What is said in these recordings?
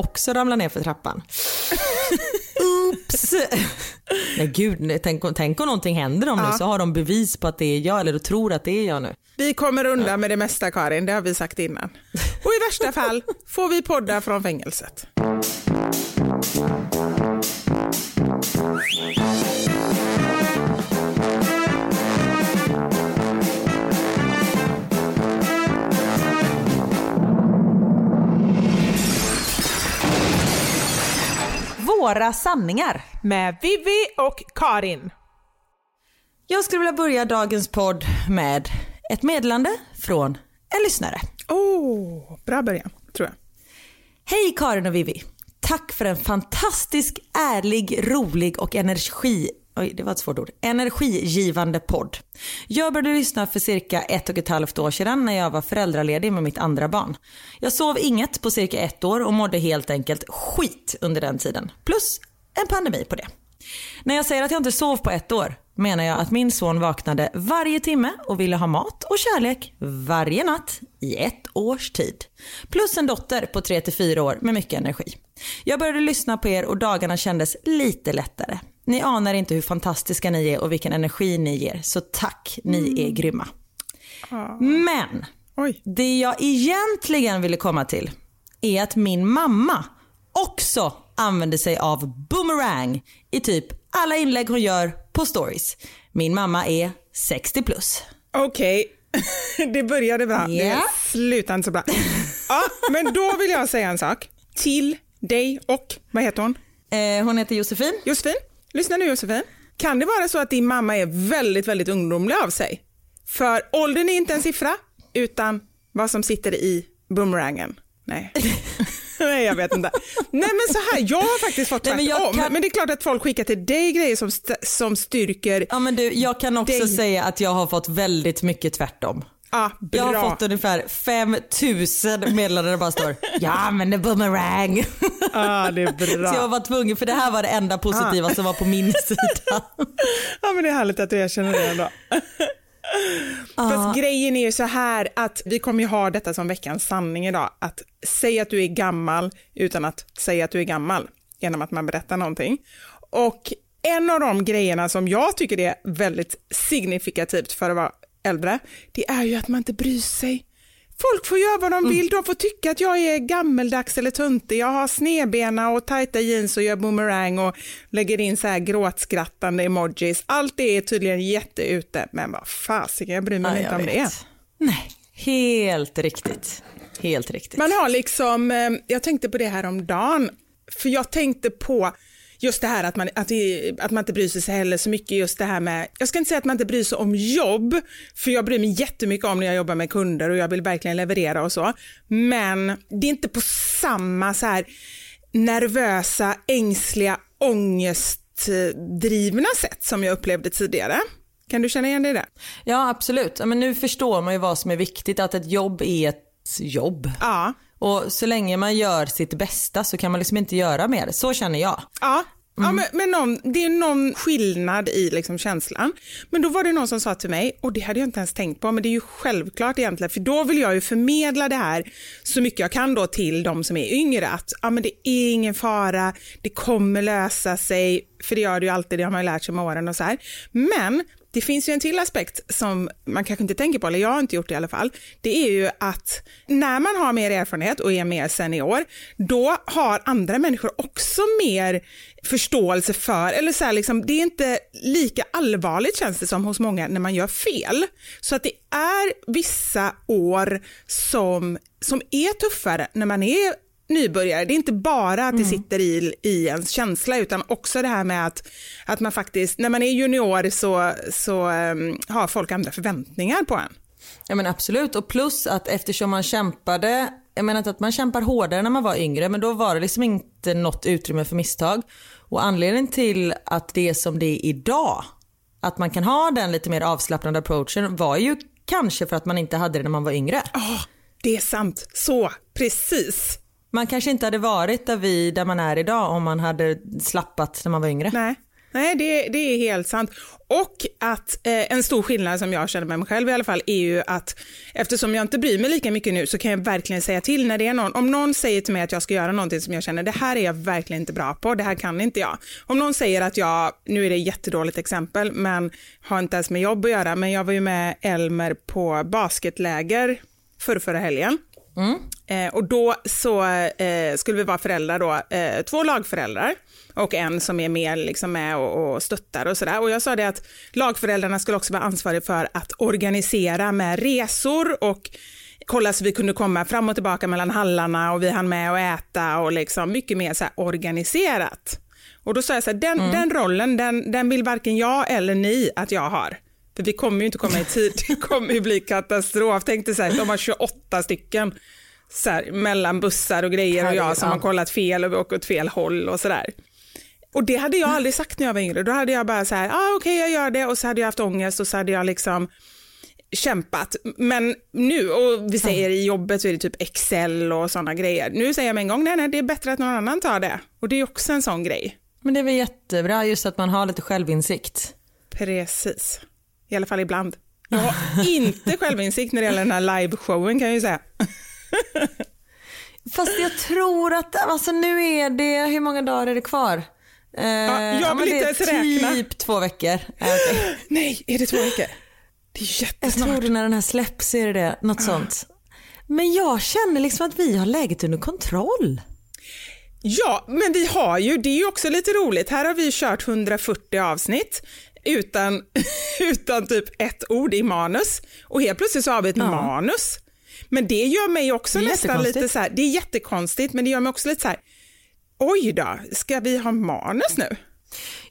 Också ramla ner för trappan. Oops! Nej gud, tänk, tänk om någonting händer dem nu så har de bevis på att det är jag eller tror att det är jag nu. Vi kommer undan med det mesta Karin, det har vi sagt innan. Och i värsta fall får vi podda från fängelset. Våra sanningar. Med Vivi och Karin. Jag skulle vilja börja dagens podd med ett meddelande från en lyssnare. Oh, bra början, tror jag. Hej Karin och Vivi. Tack för en fantastisk, ärlig, rolig och energi Oj, det var ett svårt ord. Energigivande podd. Jag började lyssna för cirka ett och ett halvt år sedan när jag var föräldraledig med mitt andra barn. Jag sov inget på cirka ett år och mådde helt enkelt skit under den tiden. Plus en pandemi på det. När jag säger att jag inte sov på ett år menar jag att min son vaknade varje timme och ville ha mat och kärlek varje natt i ett års tid. Plus en dotter på 3-4 år med mycket energi. Jag började lyssna på er och dagarna kändes lite lättare. Ni anar inte hur fantastiska ni är och vilken energi ni ger. Så tack, ni är Mm. grymma. Men Oj. det jag egentligen ville komma till är att min mamma också använder sig av boomerang i typ alla inlägg hon gör på stories. Min mamma är 60 plus. Okej, det började bra. Det Ja. slutade inte så bra. Ja, men då vill jag säga en sak till dig och, vad heter hon? Eh, hon heter Josefin. Josefin. Lyssna nu Josefin. Kan det vara så att din mamma är väldigt, väldigt ungdomlig av sig? För åldern är inte en siffra, utan vad som sitter i boomerangen. Nej. Nej, jag vet inte. Nej, men så här, jag har faktiskt fått Nej, tvärtom. jag Men, kan- men det är klart att folk skickar till dig grejer som, st- som styrker. Ja men du, jag kan också Dig. säga att jag har fått väldigt mycket tvärtom. Ja, Jag har fått ungefär 5000 meddelanden där det bara står ja men det är boomerang. Ja, det är bra. Så jag var tvungen för det här var det enda positiva som var på min sida. Ja men det är härligt att du erkänner det ändå. Fast grejen är ju så här att vi kommer ju ha detta som veckans sanning idag. Att säga att du är gammal utan att säga att du är gammal genom att man berättar någonting. Och en av de grejerna som jag tycker är väldigt signifikativt för att vara äldre, det är ju att man inte bryr sig. Folk får göra vad de vill, de får tycka att jag är gammeldags eller tuntig, jag har snedbena och tajta jeans och gör boomerang och lägger in så här gråtskrattande emojis. Allt det är tydligen jätteute, men vad fasiken, jag bryr mig Ja, inte om vet. det. Nej, helt riktigt. Helt riktigt. Man har liksom, eh, jag tänkte på det här om dagen, för jag tänkte på just det här att man, att, det, att man inte bryr sig heller så mycket just det här med, jag ska inte säga att man inte bryr sig om jobb, för jag bryr mig jättemycket om när jag jobbar med kunder och jag vill verkligen leverera och så, men det är inte på samma så här nervösa, ängsliga, ångestdrivna sätt som jag upplevde tidigare. Kan du känna igen dig i det? Ja absolut, men nu förstår man ju vad som är viktigt, att ett jobb är ett jobb. Ja. Och så länge man gör sitt bästa så kan man liksom inte göra mer. Så känner jag. Ja, ja men, men någon, det är någon skillnad i liksom känslan. Men då var det någon som sa till mig, och det hade jag inte ens tänkt på, men det är ju självklart egentligen, för då vill jag ju förmedla det här så mycket jag kan då till de som är yngre, att ja, men det är ingen fara, det kommer lösa sig, för det gör det ju alltid, det har man ju lärt sig med åren och så här. Men det finns ju en till aspekt som man kanske inte tänker på, eller jag har inte gjort det i alla fall. Det är ju att när man har mer erfarenhet och är mer senior, då har andra människor också mer förståelse för, eller så här liksom, det är inte lika allvarligt känns det som hos många när man gör fel. Så att det är vissa år som, som är tuffare när man är nybörjare. Det är inte bara att det sitter i, i ens känsla utan också det här med att, att man faktiskt, när man är junior så, så um, har folk andra förväntningar på en. Ja men absolut och plus att eftersom man kämpade, jag menar inte att man kämpar hårdare när man var yngre men då var det liksom inte något utrymme för misstag. Och anledningen till att det är som det är idag, att man kan ha den lite mer avslappnade approachen var ju kanske för att man inte hade det när man var yngre. Oh, det är sant, så precis. Man kanske inte hade varit där, vi, där man är idag om man hade slappat när man var yngre. Nej. Nej, det, det är helt sant. Och att eh, en stor skillnad som jag känner med mig själv i alla fall är ju att eftersom jag inte bryr mig lika mycket nu så kan jag verkligen säga till när det är någon. Om någon säger till mig att jag ska göra någonting som jag känner det här är jag verkligen inte bra på, det här kan inte jag. Om någon säger att jag, nu är det ett jättedåligt exempel, men har inte ens med jobb att göra, men jag var ju med Elmer på basketläger för förra helgen. Eh, och då så eh, skulle vi vara föräldrar då, eh, två lagföräldrar och en som är mer liksom med och, och stöttar och sådär. Och jag sa det att lagföräldrarna skulle också vara ansvariga för att organisera med resor och kolla så vi kunde komma fram och tillbaka mellan hallarna och vi hann med att äta och liksom mycket mer så organiserat. Och då sa jag så här, den, den rollen, den, den vill varken jag eller ni att jag har. För vi kommer ju inte komma i tid, det kommer ju bli katastrof. Tänk dig så här, de har 28 stycken så här, mellan bussar och grejer och jag som har kollat fel och vi åker åt fel håll och sådär. Och det hade jag aldrig sagt när jag var yngre. Då hade jag bara så här, ah, okej jag gör det och så hade jag haft ångest och så hade jag liksom kämpat. Men nu, och vi säger i jobbet så är det typ Excel och sådana grejer. Nu säger jag med en gång, nej nej det är bättre att någon annan tar det. Och det är också en sån grej. Men det är väl jättebra just att man har lite självinsikt. Precis. I alla fall ibland. Jag har inte självinsikt när det gäller den här liveshowen kan jag ju säga. Fast jag tror att, alltså nu är det, hur många dagar är det kvar? Eh, jag men vill det inte är ens räkna. typ två veckor. Eh, okej. Nej, är det två veckor? Det är Jag jättesnart. tror det när den här släpps är det det, något sånt. Men jag känner liksom att vi har läget under kontroll. Ja, men vi har ju, det är ju också lite roligt, här har vi kört 140 avsnitt utan, utan typ ett ord i manus och helt plötsligt så har vi ett manus. Men det gör mig också nästan lite så här, det är jättekonstigt men det gör mig också lite så här, oj då, ska vi ha manus nu?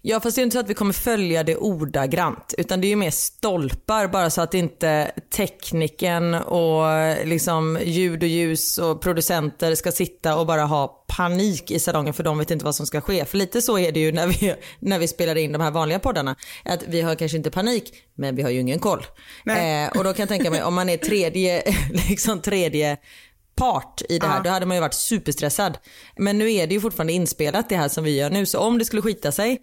Ja fast det är inte så att vi kommer följa det ordagrant utan det är ju mer stolpar bara så att inte tekniken och liksom ljud och ljus och producenter ska sitta och bara ha panik i salongen för de vet inte vad som ska ske. För lite så är det ju när vi, när vi spelar in de här vanliga poddarna. Att vi har kanske inte panik men vi har ju ingen koll. Eh, och då kan jag tänka mig om man är tredje, liksom tredje part i det här, Ja. då hade man ju varit superstressad. Men nu är det ju fortfarande inspelat det här som vi gör nu, så om det skulle skita sig,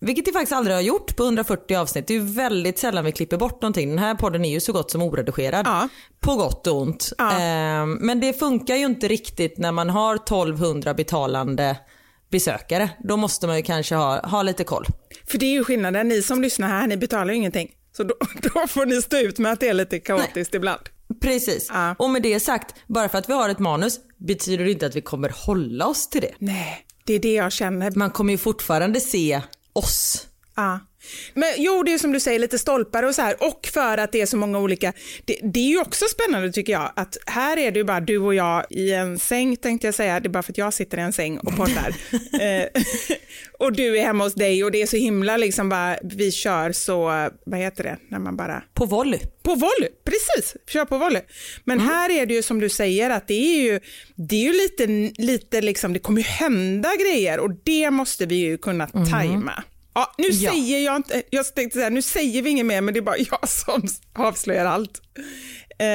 vilket det faktiskt aldrig har gjort på 140 avsnitt, det är ju väldigt sällan vi klipper bort någonting. Den här podden är ju så gott som oredigerad. Ja. På gott och ont. Ja. Ehm, men det funkar ju inte riktigt när man har 1200 betalande besökare. Då måste man ju kanske ha, ha lite koll. För det är ju skillnaden, ni som lyssnar här, ni betalar ju ingenting. Så då, då får ni stå ut med att det är lite kaotiskt ibland. Precis. Ja. Och med det sagt, bara för att vi har ett manus betyder det inte att vi kommer hålla oss till det. Nej, det är det jag känner. Man kommer ju fortfarande se oss. Ja. Men jo, det är som du säger, lite stolpar och så här. Och för att det är så många olika. Det, det är ju också spännande tycker jag, att här är det ju bara du och jag i en säng tänkte jag säga. Det är bara för att jag sitter i en säng och poddar. eh, och du är hemma hos dig och det är så himla liksom bara, vi kör så, vad heter det, när man bara På volley. på volley, precis. Kör på volley. Men här är det ju som du säger att det är ju, det är ju lite, lite liksom, det kommer ju hända grejer och det måste vi ju kunna tajma. Ja, nu Ja. säger jag inte, jag tänkte säga, nu säger vi inget mer men det är bara jag som avslöjar allt. Eh,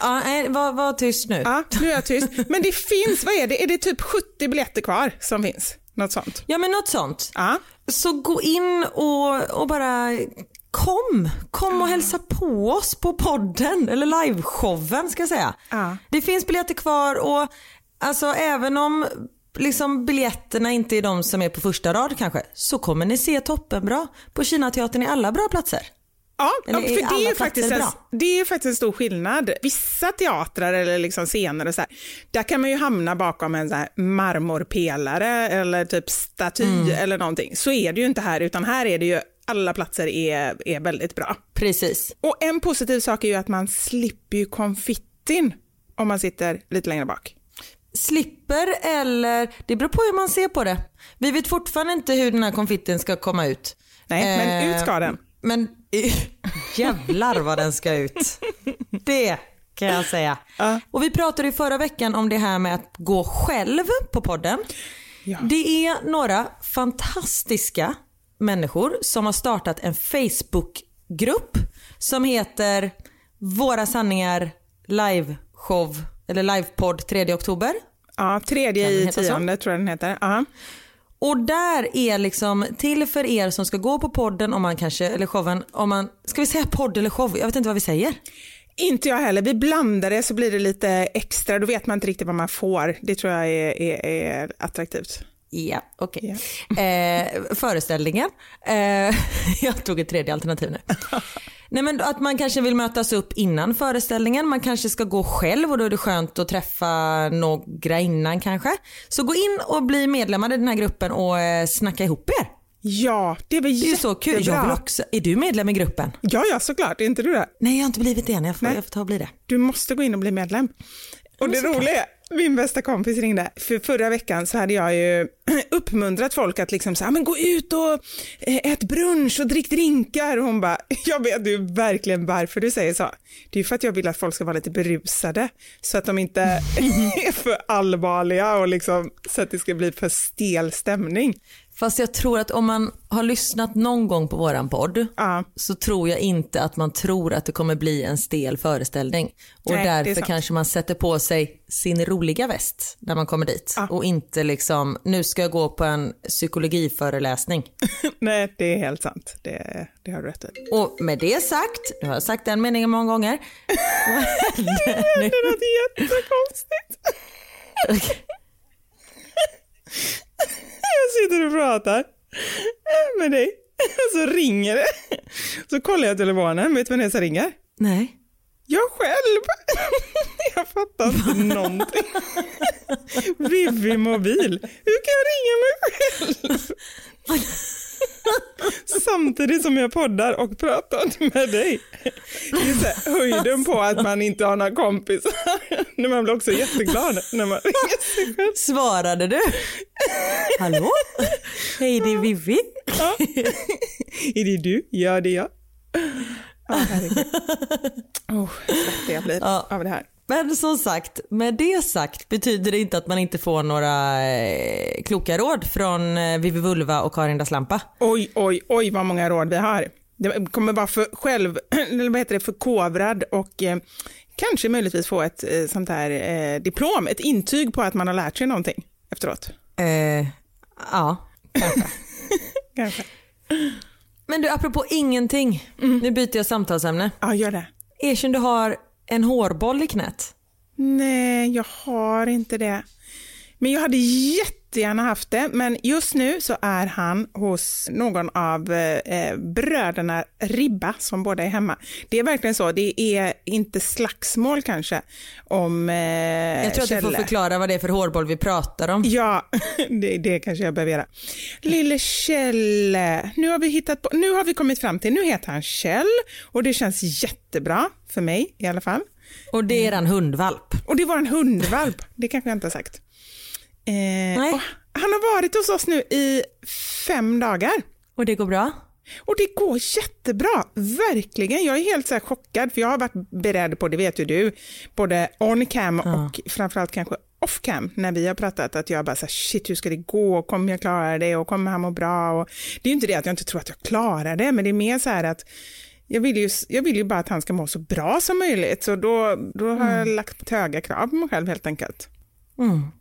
Ja, nej, var, var tyst nu. ja, nu är jag tyst. Men det finns, vad är det, är det typ 70 biljetter kvar som finns? Något sånt. Ja men något sånt. Ja. Så gå in och, och bara kom. Kom och hälsa på oss på podden eller liveshowen ska jag säga. Ja. Det finns biljetter kvar och alltså även om liksom biljetterna inte är de som är på första rad kanske så kommer ni se toppenbra på Kinateatern i alla bra platser. Ja, Eller är för det är, faktiskt en, det är faktiskt en stor skillnad. Vissa teatrar eller liksom scener och så här, där kan man ju hamna bakom en så här marmorpelare eller typ staty Mm. eller någonting. Så är det ju inte här, utan här är det ju alla platser är, är väldigt bra. Precis. Och en positiv sak är ju att man slipper ju konfittin om man sitter lite längre bak. Slipper eller, det beror på hur man ser på det. Vi vet fortfarande inte hur den här konfitten ska komma ut. Nej, men Eh, ut ska den. Men jävlar vad den ska ut. Det kan jag säga. Och vi pratade i förra veckan om det här med att gå själv på podden. Ja. Det är några fantastiska människor som har startat en Facebookgrupp som heter Våra sanningar liveshow eller livepodd 3 oktober. Ja, tredje Kan den i heta så? tionde tror jag den heter. Ja. Och där är liksom till för er som ska gå på podden om man kanske, eller showen, om man, ska vi säga podd eller show? Jag vet inte vad vi säger. Inte jag heller. Vi blandar det så blir det lite extra. Då vet man inte riktigt vad man får. Det tror jag är, är, är attraktivt. Ja, okej. Eh, föreställningen. Eh, jag tog ett tredje alternativ nu. Nej, men att man kanske vill mötas upp innan föreställningen. Man kanske ska gå själv och då är det skönt att träffa några innan kanske. Så gå in och bli medlemmar i den här gruppen och eh, snacka ihop er. Ja, det är väl Det är ju så kul. jättebra. Jag vill också. Är du medlem i gruppen? Ja, ja, såklart. Är inte du det? Nej, jag har inte blivit det än. Jag får, Nej. jag får ta och bli det. Du måste gå in och bli medlem. Och det roliga är min bästa kompis ringde. För förra veckan så hade jag ju uppmuntrat folk att liksom så här, ah, men gå ut och eh, ät brunch och drick drinkar. Och hon bara, jag vet ju verkligen varför du säger så. Det är ju för att jag vill att folk ska vara lite berusade så att de inte är för allvarliga och liksom så att det ska bli för stel stämning. Fast jag tror att om man har lyssnat någon gång på våran podd Ja. så tror jag inte att man tror att det kommer bli en stel föreställning. Och Nej, därför kanske man sätter på sig sin roliga väst när man kommer dit. Och inte liksom, nu ska jag gå på en psykologiföreläsning. Nej, det är helt sant. Det, det har du rätt i. Och med det sagt, nu har jag sagt den meningen många gånger. Vad hände nu? Det låter jättekonstigt. Jag sitter och pratar med dig så ringer det. Så kollar jag telefonen, vet du vem det är som ringer? Nej. Jag själv! Jag fattar inte någonting. Vivi mobil. Hur kan jag ringa mig själv? Samtidigt som jag poddar och pratar med dig. Det är så höjden på att man inte har några kompisar. Man blir också jätteglad när man ringer sig själv. Svarade du? Hallå? Hej det är Vivi. Ja. Är det du? Ja, det är jag. Ja, herregud. Oh, jag blir Ja. av det här. Men som sagt, med det sagt betyder det inte att man inte får några eh, kloka råd från eh, Vivi Vulva och Karin Daslampa. Oj, oj, oj vad många råd vi har. Det kommer vara för själv, eller vad heter det, förkovrad och eh, kanske möjligtvis få ett eh, sånt här eh, diplom, ett intyg på att man har lärt sig någonting efteråt. Eh, ja, kanske. Kanske. Men du, apropå ingenting. Nu byter jag samtalsämne. Ja, gör det. Erkänn du har en hårboll i knät. Nej, jag har inte det. Men jag hade jättegärna haft det, men just nu så är han hos någon av eh, bröderna Ribba som båda är hemma. Det är verkligen så, det är inte slagsmål kanske om eh, Jag tror att du får Kjelle. förklara vad det är för hårboll vi pratar om. Ja, det, det kanske jag behöver göra. Lille Kjelle, nu har vi hittat på, nu har vi kommit fram till, nu heter han Kjell och det känns jättebra för mig i alla fall. Och det är en hundvalp. Och det var en hundvalp, det kanske jag inte har sagt. Eh, han har varit hos oss nu i fem dagar. Och det går bra? Och det går jättebra, verkligen. Jag är helt så chockad, för jag har varit beredd på, det vet ju du, både on cam och framförallt kanske off cam när vi har pratat, att jag bara så här, shit hur ska det gå, kommer jag klara det och kommer han må bra? Och det är ju inte det att jag inte tror att jag klarar det, men det är mer så här att jag vill, ju, jag vill ju bara att han ska må så bra som möjligt, så då, då har jag lagt höga krav på mig själv helt enkelt.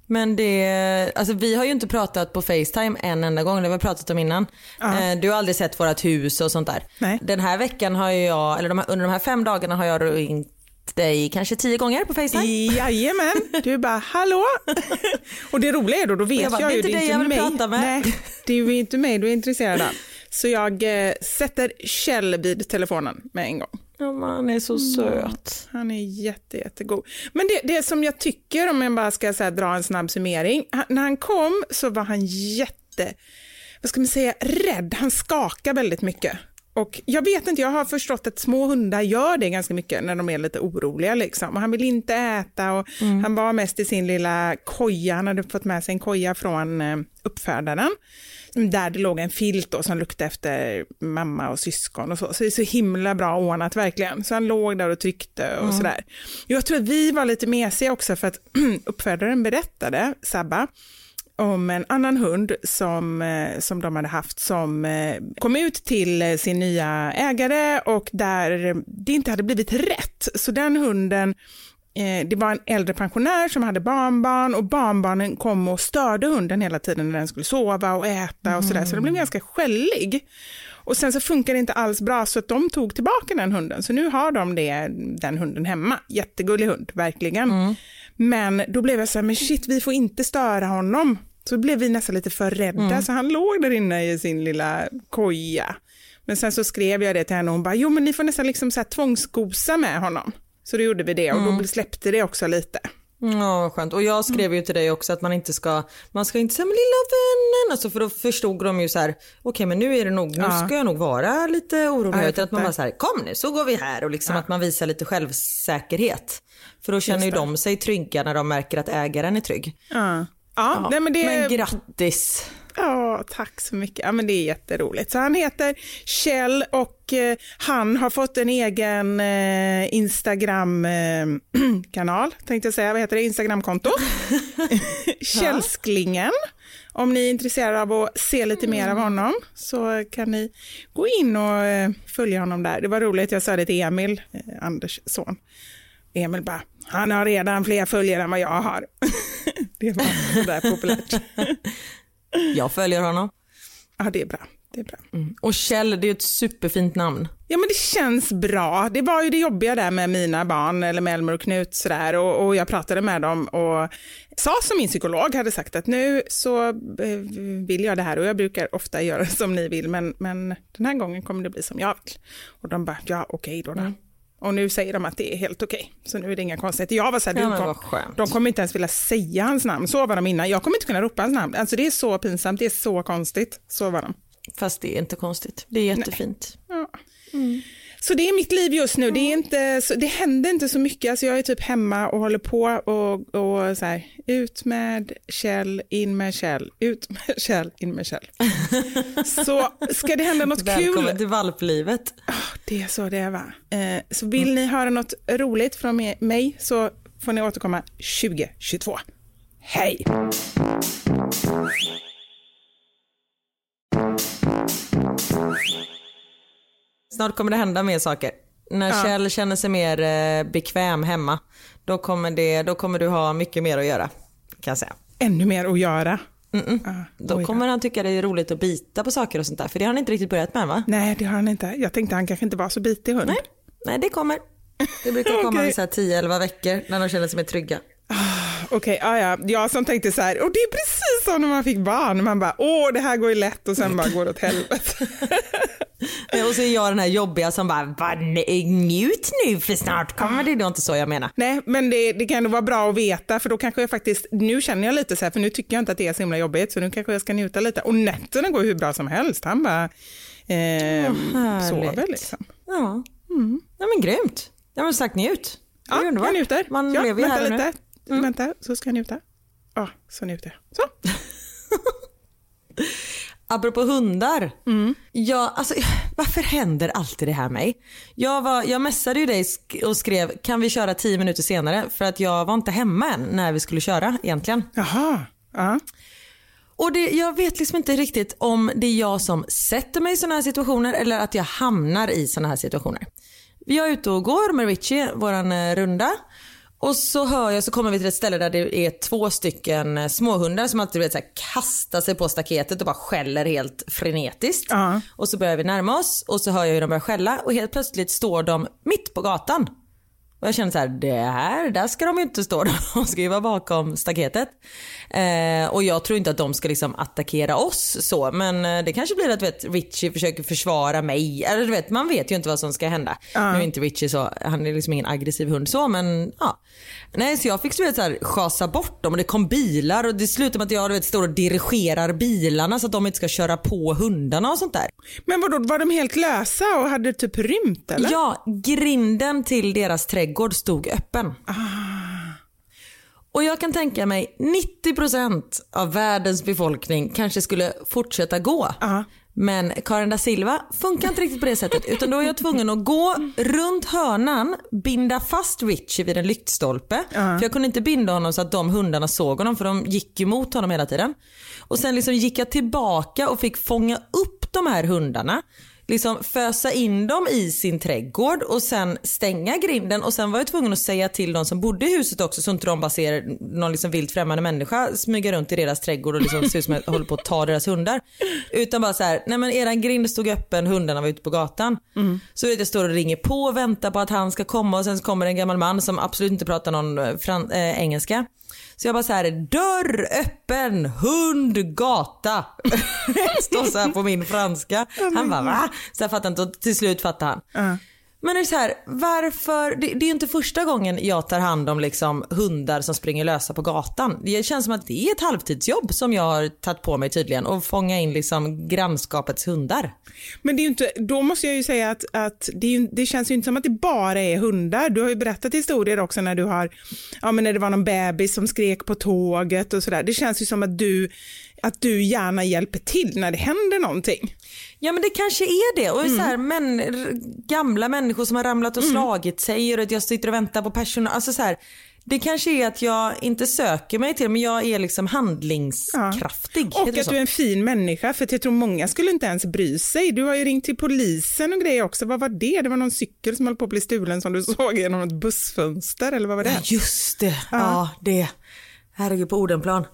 Men det, alltså vi har ju inte pratat på Facetime en enda gång, det har vi pratat om innan. Eh, Du har aldrig sett vårt hus och sånt där. Nej. Den här veckan har jag, eller de här, under de här fem dagarna har jag ringt dig kanske tio gånger på Facetime. Jajamän, du bara hallå. Och det roliga är då, då vet jag jag, bara, ju, det är inte jag mig. med. Nej, det är ju inte mig du är intresserad av. Så jag eh, sätter Kjell vid telefonen med en gång. Ja, men han är så söt. Han är jätte, jättegod. Men det, det som jag tycker, om jag bara ska här, dra en snabb summering, han, när han kom så var han jätte, vad ska man säga, rädd. Han skakar väldigt mycket. Och jag vet inte, jag har förstått att små hundar gör det ganska mycket när de är lite oroliga. Liksom. Och han vill inte äta och han var mest i sin lilla koja, han hade fått med sig en koja från eh, uppfödaren. Där det låg en filt då, som luktade efter mamma och syskon och så. Så det är så himla bra ordnat verkligen. Så han låg där och tryckte och sådär. Jag tror att vi var lite mesiga också för att uppfödaren berättade, Sabba, om en annan hund som, eh, som de hade haft som eh, kom ut till eh, sin nya ägare och där det inte hade blivit rätt. Så den hunden det var en äldre pensionär som hade barnbarn och barnbarnen kom och störde hunden hela tiden när den skulle sova och äta och sådär. Så den blev ganska skällig. Och sen så funkar det inte alls bra så att de tog tillbaka den hunden. Så nu har de det, den hunden hemma. Jättegullig hund, verkligen. Men då blev jag så här, men shit vi får inte störa honom. Så blev vi nästan lite för rädda så han låg där inne i sin lilla koja. Men sen så skrev jag det till henne och hon bara, jo men ni får nästan liksom så här tvångsgosa med honom. Så då gjorde vi det och då släppte det också lite. Ja, vad skönt. Och jag skrev ju till dig också att man inte ska, man ska inte säga men lilla vännen, alltså för då förstod de ju så här, okej men nu är det nog, nu Ja. ska jag nog vara lite orolig. Ja, utan att man bara så här, kom nu så går vi här och liksom att man visar lite självsäkerhet. För då känner ju de sig trygga när de märker att ägaren är trygg. Ja. Ja, nej, men det Men grattis. Ja, tack så mycket. Ja, men det är jätteroligt. Så han heter Kjell och eh, han har fått en egen eh, Instagram-kanal, tänkte jag säga. Vad heter det? Instagramkonto. Källsklingen. Om ni är intresserade av att se lite mer av honom så kan ni gå in och eh, följa honom där. Det var roligt, jag sa det till Emil, eh, Anders son. Emil bara, han har redan fler följare än vad jag har. det var sådär populärt. Jag följer honom. Ja, det är bra. Det är bra. Och Kjell, det är ett superfint namn. Ja, men det känns bra. Det var ju det jobbiga där med mina barn, eller med Elmer och Knut sådär, och, och jag pratade med dem och sa som min psykolog hade sagt att nu så eh, vill jag det här och jag brukar ofta göra som ni vill, men, men den här gången kommer det bli som jag vill. Och de bara, ja okej då. då. Och nu säger de att det är helt okej, så nu är det inga konstigheter. Jag var så här, Ja, kom, de kommer inte ens vilja säga hans namn, så var de innan. Jag kommer inte kunna ropa hans namn. Alltså det är så pinsamt, det är så konstigt. Så var de. Fast det är inte konstigt. Det är jättefint. Så det är mitt liv just nu. Det, är inte, så, det händer inte så mycket. Alltså jag är typ hemma och håller på och, och så här, ut med Kjell, in med Kjell, ut med Kjell, in med Kjell. Så ska det hända något Välkommen kul, till valplivet. Ah, det är så det är va. Eh, så vill ni höra något roligt från mig så får ni återkomma 2022. Hej! Snart kommer det hända mer saker. När Ja. Kjell känner sig mer eh, bekväm hemma, då kommer, det, då kommer du ha mycket mer att göra. Kan jag säga. Ännu mer att göra. Ah, Då kommer han tycka det är roligt att bita på saker och sånt där. För det har han inte riktigt börjat med va? Nej, det har han inte. Jag tänkte han kanske inte var så bitig hund. Nej, Nej det kommer. Det brukar komma Okej. vid så här 10-11 veckor när de känner sig mer trygga. Okej, ja, ja. Jag som tänkte så här, och det är precis som när man fick barn. Man bara, åh, det här går ju lätt och sen bara går det åt helvete. Och så är jag den här jobbiga som bara, "Va, njut nu för snart kommer det. Det är inte så jag menar. Nej, men det, det kan ändå vara bra att veta, för då kanske jag faktiskt, nu känner jag lite så här, för nu tycker jag inte att det är så himla jobbigt, så nu kanske jag ska njuta lite. Och nätterna går hur bra som helst. Han bara eh, härligt. sover liksom. Ja, ja men grymt. Jag har sagt njut. Ja, underbart. jag njuter. Man ja, lever ju här och nu. Lite. Vänta, så ska jag njuta. Ja, så njuter jag. Så. Apropå hundar. Ja, alltså, varför händer alltid det här mig? Jag, var, jag messade ju dig och skrev kan vi köra tio minuter senare för att jag var inte hemma än när vi skulle köra egentligen. Jaha, ja. Och det, jag vet liksom inte riktigt om det är jag som sätter mig i sådana här situationer eller att jag hamnar i sådana här situationer. Jag är ute och går med Richie, våran eh, runda. Och så hör jag, så kommer vi till ett ställe där det är två stycken eh, småhundar som alltid vet, så här, kastar sig på staketet och bara skäller helt frenetiskt. Ja. Och så börjar vi närma oss och så hör jag hur de börjar skälla och helt plötsligt står de mitt på gatan. Och jag känner så här, det här, där ska de ju inte stå. De ska ju vara bakom staketet. Eh, och jag tror inte att de ska liksom attackera oss så. Men eh, det kanske blir att vet, Richie försöker försvara mig. Eller du vet, man vet ju inte vad som ska hända. Nu är inte Richie så, han är liksom ingen aggressiv hund så men ja. Nej så jag fick du vet, så här, schasa bort dem och det kom bilar och det slutade med att jag du vet, står och dirigerar bilarna så att de inte ska köra på hundarna och sånt där. Men vadå, var de helt lösa och hade typ rymt eller? Ja, grinden till deras trädgård stod öppen. Och jag kan tänka mig 90% av världens befolkning kanske skulle fortsätta gå. Ja. Men Karin da Silva funkar inte riktigt på det sättet utan då är jag tvungen att gå runt hörnan, binda fast Richie vid en lyktstolpe. För jag kunde inte binda honom så att de hundarna såg honom för de gick ju mot honom hela tiden. Och sen liksom gick jag tillbaka och fick fånga upp de här hundarna. Liksom fösa in dem i sin trädgård och sen stänga grinden och sen var jag tvungen att säga till de som bodde i huset också så inte de bara ser någon liksom vilt främmande människa smyga runt i deras trädgård och liksom ser ut som att jag håller på att ta deras hundar. Utan bara så här, nej men eran grind stod öppen, hundarna var ute på gatan. Så vet jag står och ringer på och väntar på att han ska komma och sen kommer en gammal man som absolut inte pratar någon eh, fran- eh, engelska. Så jag bara så här, dörr öppen, hund, gata. Står så här på min franska. Han bara va? Så jag fattar inte och till slut fattar han. Men det är så här, varför, det, det är ju inte första gången jag tar hand om liksom hundar som springer lösa på gatan. Det känns som att det är ett halvtidsjobb som jag har tagit på mig tydligen och fånga in liksom grannskapets hundar. Men det är ju inte, då måste jag ju säga att, att det, ju, det känns ju inte som att det bara är hundar. Du har ju berättat historier också när du har, ja men när det var någon bebis som skrek på tåget och sådär. Det känns ju som att du, att du gärna hjälper till när det händer någonting. Ja men det kanske är det. Och så här, men, r- gamla människor som har ramlat och slagit sig och att jag sitter och väntar på personal. Alltså så här, det kanske är att jag inte söker mig till men jag är liksom handlingskraftig. Och Heter det att du är en fin människa, för jag tror många skulle inte ens bry sig. Du har ju ringt till polisen och grejer också. Vad var det? Det var någon cykel som höll på att bli stulen som du såg genom ett bussfönster, eller vad var det? Ja, just det. Ja, det. Herregud på Odenplan.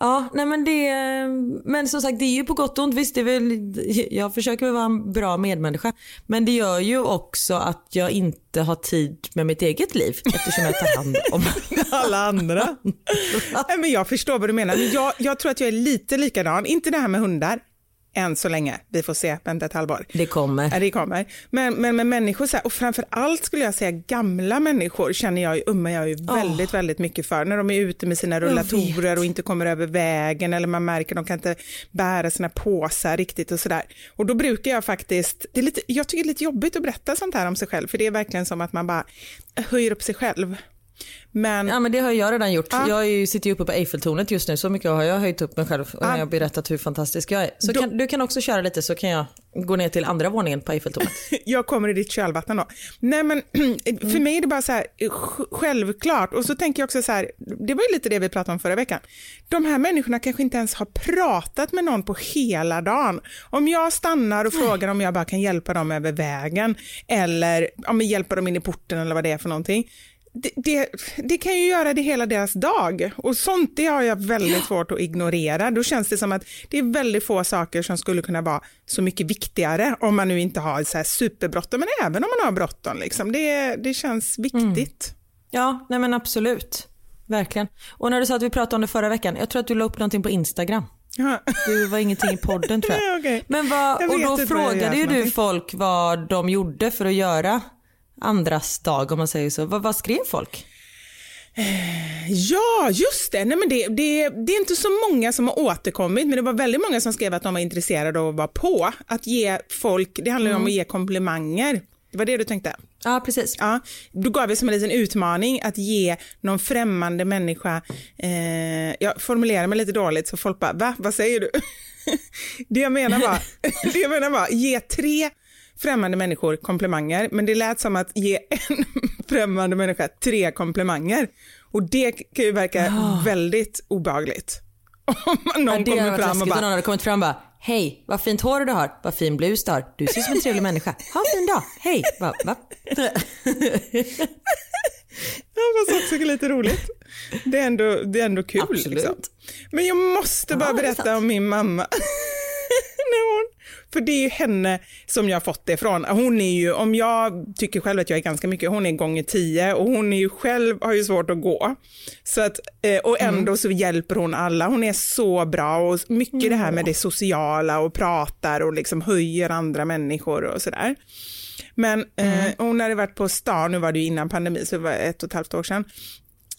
Ja, nej men det, men som sagt det är ju på gott och ont. Visst, det väl, jag försöker väl vara en bra medmänniska. Men det gör ju också att jag inte har tid med mitt eget liv eftersom jag tar hand om alla andra. Nej, men jag förstår vad du menar. Men jag, jag tror att jag är lite likadan. Inte det här med hundar, än så länge. Vi får se, vänta ett halvår. Det kommer. Ja, det kommer. Men, men med människor, så här, och framför allt skulle jag säga gamla människor känner jag ju, ummar jag ju väldigt, väldigt mycket för. När de är ute med sina rullatorer och inte kommer över vägen eller man märker att de kan inte bära sina påsar riktigt och sådär. Och då brukar jag faktiskt, det är lite, jag tycker det är lite jobbigt att berätta sånt här om sig själv, för det är verkligen som att man bara höjer upp sig själv. Men Ja men det har jag redan gjort. Ja. Jag ju, sitter ju uppe på Eiffeltornet just nu. Så mycket har jag höjt upp mig själv och när jag berättat hur fantastisk jag är. Så Då- kan, du kan också köra lite så kan jag gå ner till andra våningen på Eiffeltornet. jag kommer i ditt kölvatten då. Nej men för mig är det bara så här sj- självklart och så tänker jag också så här, det var ju lite det vi pratade om förra veckan. De här människorna kanske inte ens har pratat med någon på hela dagen. Om jag stannar och frågar om jag bara kan hjälpa dem över vägen eller om jag hjälper dem in i porten eller vad det är för någonting. Det, det, det kan ju göra det hela deras dag och sånt det har jag väldigt svårt att ignorera. Då känns det som att det är väldigt få saker som skulle kunna vara så mycket viktigare om man nu inte har så här superbråttom, men även om man har bråttom. Liksom. Det, det känns viktigt. Ja, nej men absolut. Verkligen. Och när du sa att vi pratade om det förra veckan, jag tror att du la upp någonting på Instagram. Ja. Du var ingenting i podden tror jag. Nej, okej. Men vad, och då frågade ju du någonting. folk vad de gjorde för att göra andras dag om man säger så. Vad, vad skrev folk? Ja, just det. Nej, men det, det. Det är inte så många som har återkommit, men det var väldigt många som skrev att de var intresserade av att vara på. Att ge folk, det handlar ju om att ge komplimanger. Det var det du tänkte? Ja, precis. Ja, då gav vi som en liten utmaning att ge någon främmande människa, eh, jag formulerar mig lite dåligt så folk bara, va, vad säger du? det jag menar var, det jag menar var, ge tre främmande människor komplimanger, men det lät som att ge en främmande människa tre komplimanger. Och det kan ju verka väldigt obehagligt. Om någon Ja, kommer fram och om någon bara, hade kommit fram och bara Hej, vad fint hår du har, vad fin blus du har. Du ser ut som en trevlig människa. Ha en fin dag. Hej. Va, va? Ja, fast också lite roligt. Det är ändå, det är ändå kul. Absolut. Liksom. Men jag måste bara Ja, berätta om min mamma. När hon, för det är ju henne som jag har fått det ifrån. Hon är ju, om jag tycker själv att jag är ganska mycket, hon är gånger tio och hon är ju själv, har ju svårt att gå. Så att, eh, och Mm. ändå så hjälper hon alla. Hon är så bra och mycket det här med det sociala och pratar och liksom höjer andra människor och sådär. Men eh, hon hade varit på stan, nu var det ju innan pandemi, så det var ett och ett halvt år sedan.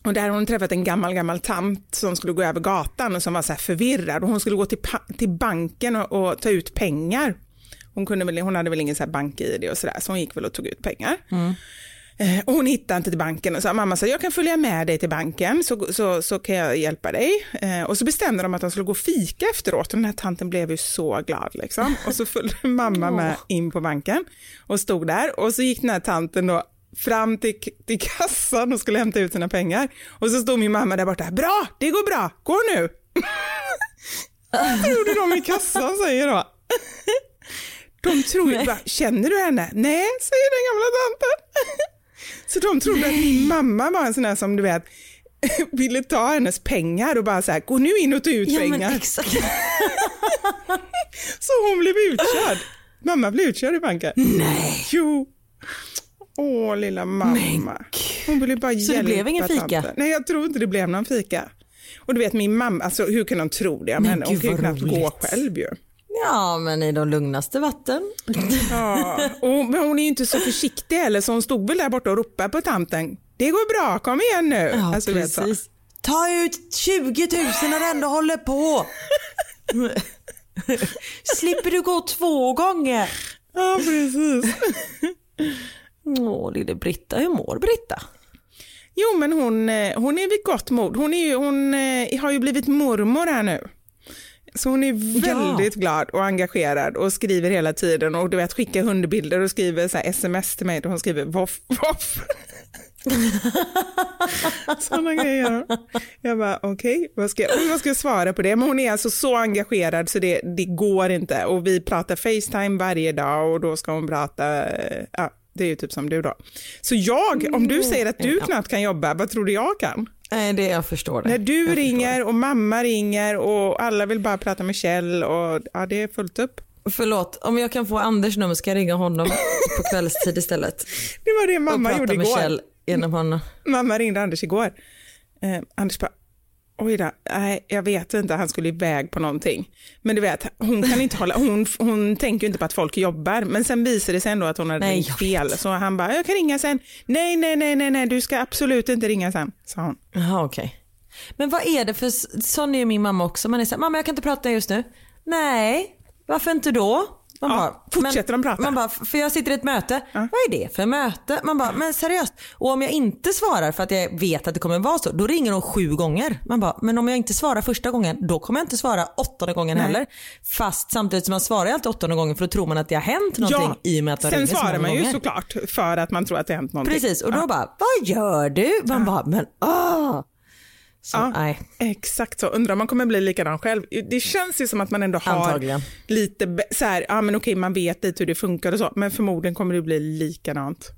Och där har hon träffat en gammal, gammal tant som skulle gå över gatan och som var så förvirrad och hon skulle gå till, till banken och, och ta ut pengar. Hon, kunde väl, hon hade väl ingen så här bank-id och sådär, så hon gick väl och tog ut pengar. Eh, Och hon hittade inte till banken och sa mamma sa jag kan följa med dig till banken så, så, så kan jag hjälpa dig. Eh, och så bestämde de att de skulle gå och fika efteråt och den här tanten blev ju så glad liksom. Och så följde mamma med in på banken och stod där och så gick den här tanten då fram till, till kassan och skulle hämta ut sina pengar. Och så stod min mamma där borta, bra, det går bra, gå nu. Vad trodde de i kassan säger då? De tror ju bara, känner du henne? Nej, säger den gamla tanten. Så de trodde att min mamma var en sån där som du vet ville ta hennes pengar och bara så här, gå nu in och ta ut Ja pengar. exakt. Så hon blev utkörd. Mamma blev utkörd i banken. Nej. Jo. Åh, lilla mamma. Hon ville bara Så det hjälpa blev ingen fika? tanten. Nej, jag tror inte det blev någon fika. Och du vet min mamma, alltså hur kan hon tro det? Men Men hon kan ju knappt gå själv ju. Ja, men i de lugnaste vatten. Ja. Och, men hon är ju inte så försiktig heller så hon stod väl där borta och ropade på tanten. Det går bra, kom igen nu. Ja, Alltså, precis. Ta ut 20 000 när du ändå håller på. Slipper du gå två gånger. Ja, precis. Åh, lille Britta, hur mår Britta? Jo, men hon, eh, hon är vid gott mod. Hon, är ju, hon eh, har ju blivit mormor här nu. Så hon är väldigt glad och engagerad och skriver hela tiden och du vet skickar hundbilder och skriver så sms till mig där hon skriver voff, voff. Sådana grejer. Jag bara okej, vad, ska, vad ska jag svara på det? Men hon är alltså så engagerad så det, det går inte och vi pratar Facetime varje dag och då ska hon prata, eh, ja det är ju typ som du då. Så jag, om du säger att du knappt kan jobba, vad tror du jag kan? Nej, det jag förstår det. När du jag ringer och mamma ringer och alla vill bara prata med Kjell och ja, det är fullt upp. Förlåt, om jag kan få Anders nummer ska jag ringa honom på kvällstid istället. Det var det och mamma prata gjorde med igår. Kjell genom honom. Mamma ringde Anders igår. Eh, Anders bara, oj då, nej jag vet inte, han skulle iväg på någonting. Men du vet, hon kan inte hålla, hon, hon tänker ju inte på att folk jobbar. Men sen visade det sig ändå att hon hade Nej, ringt fel. Så han bara, jag kan ringa sen. Nej, nej, nej, nej, nej, du ska absolut inte ringa sen, sa hon. Jaha, okej. Men vad är det för, sån är ju min mamma också. Man är så här, mamma jag kan inte prata just nu. Nej, varför inte då? Man Ja, fortsätter de prata? Man bara, för jag sitter i ett möte. Vad är det för möte? Man bara, men seriöst. Och om jag inte svarar för att jag vet att det kommer vara så, då ringer de sju gånger. Man bara, men om jag inte svarar första gången, då kommer jag inte svara åttonde gången Nej. heller. Fast samtidigt som man svarar alltid åttonde gången för då tror man att det har hänt någonting i och med att de sen svarar man ju gånger. såklart för att man tror att det har hänt någonting. Precis, och då bara, vad gör du? Man bara, men åh. Så, Ja, exakt så. Undrar om man kommer bli likadan själv. Det känns ju som att man ändå har Antagligen. lite så här, ja men okej man vet lite hur det funkar och så, men förmodligen kommer det bli likadant.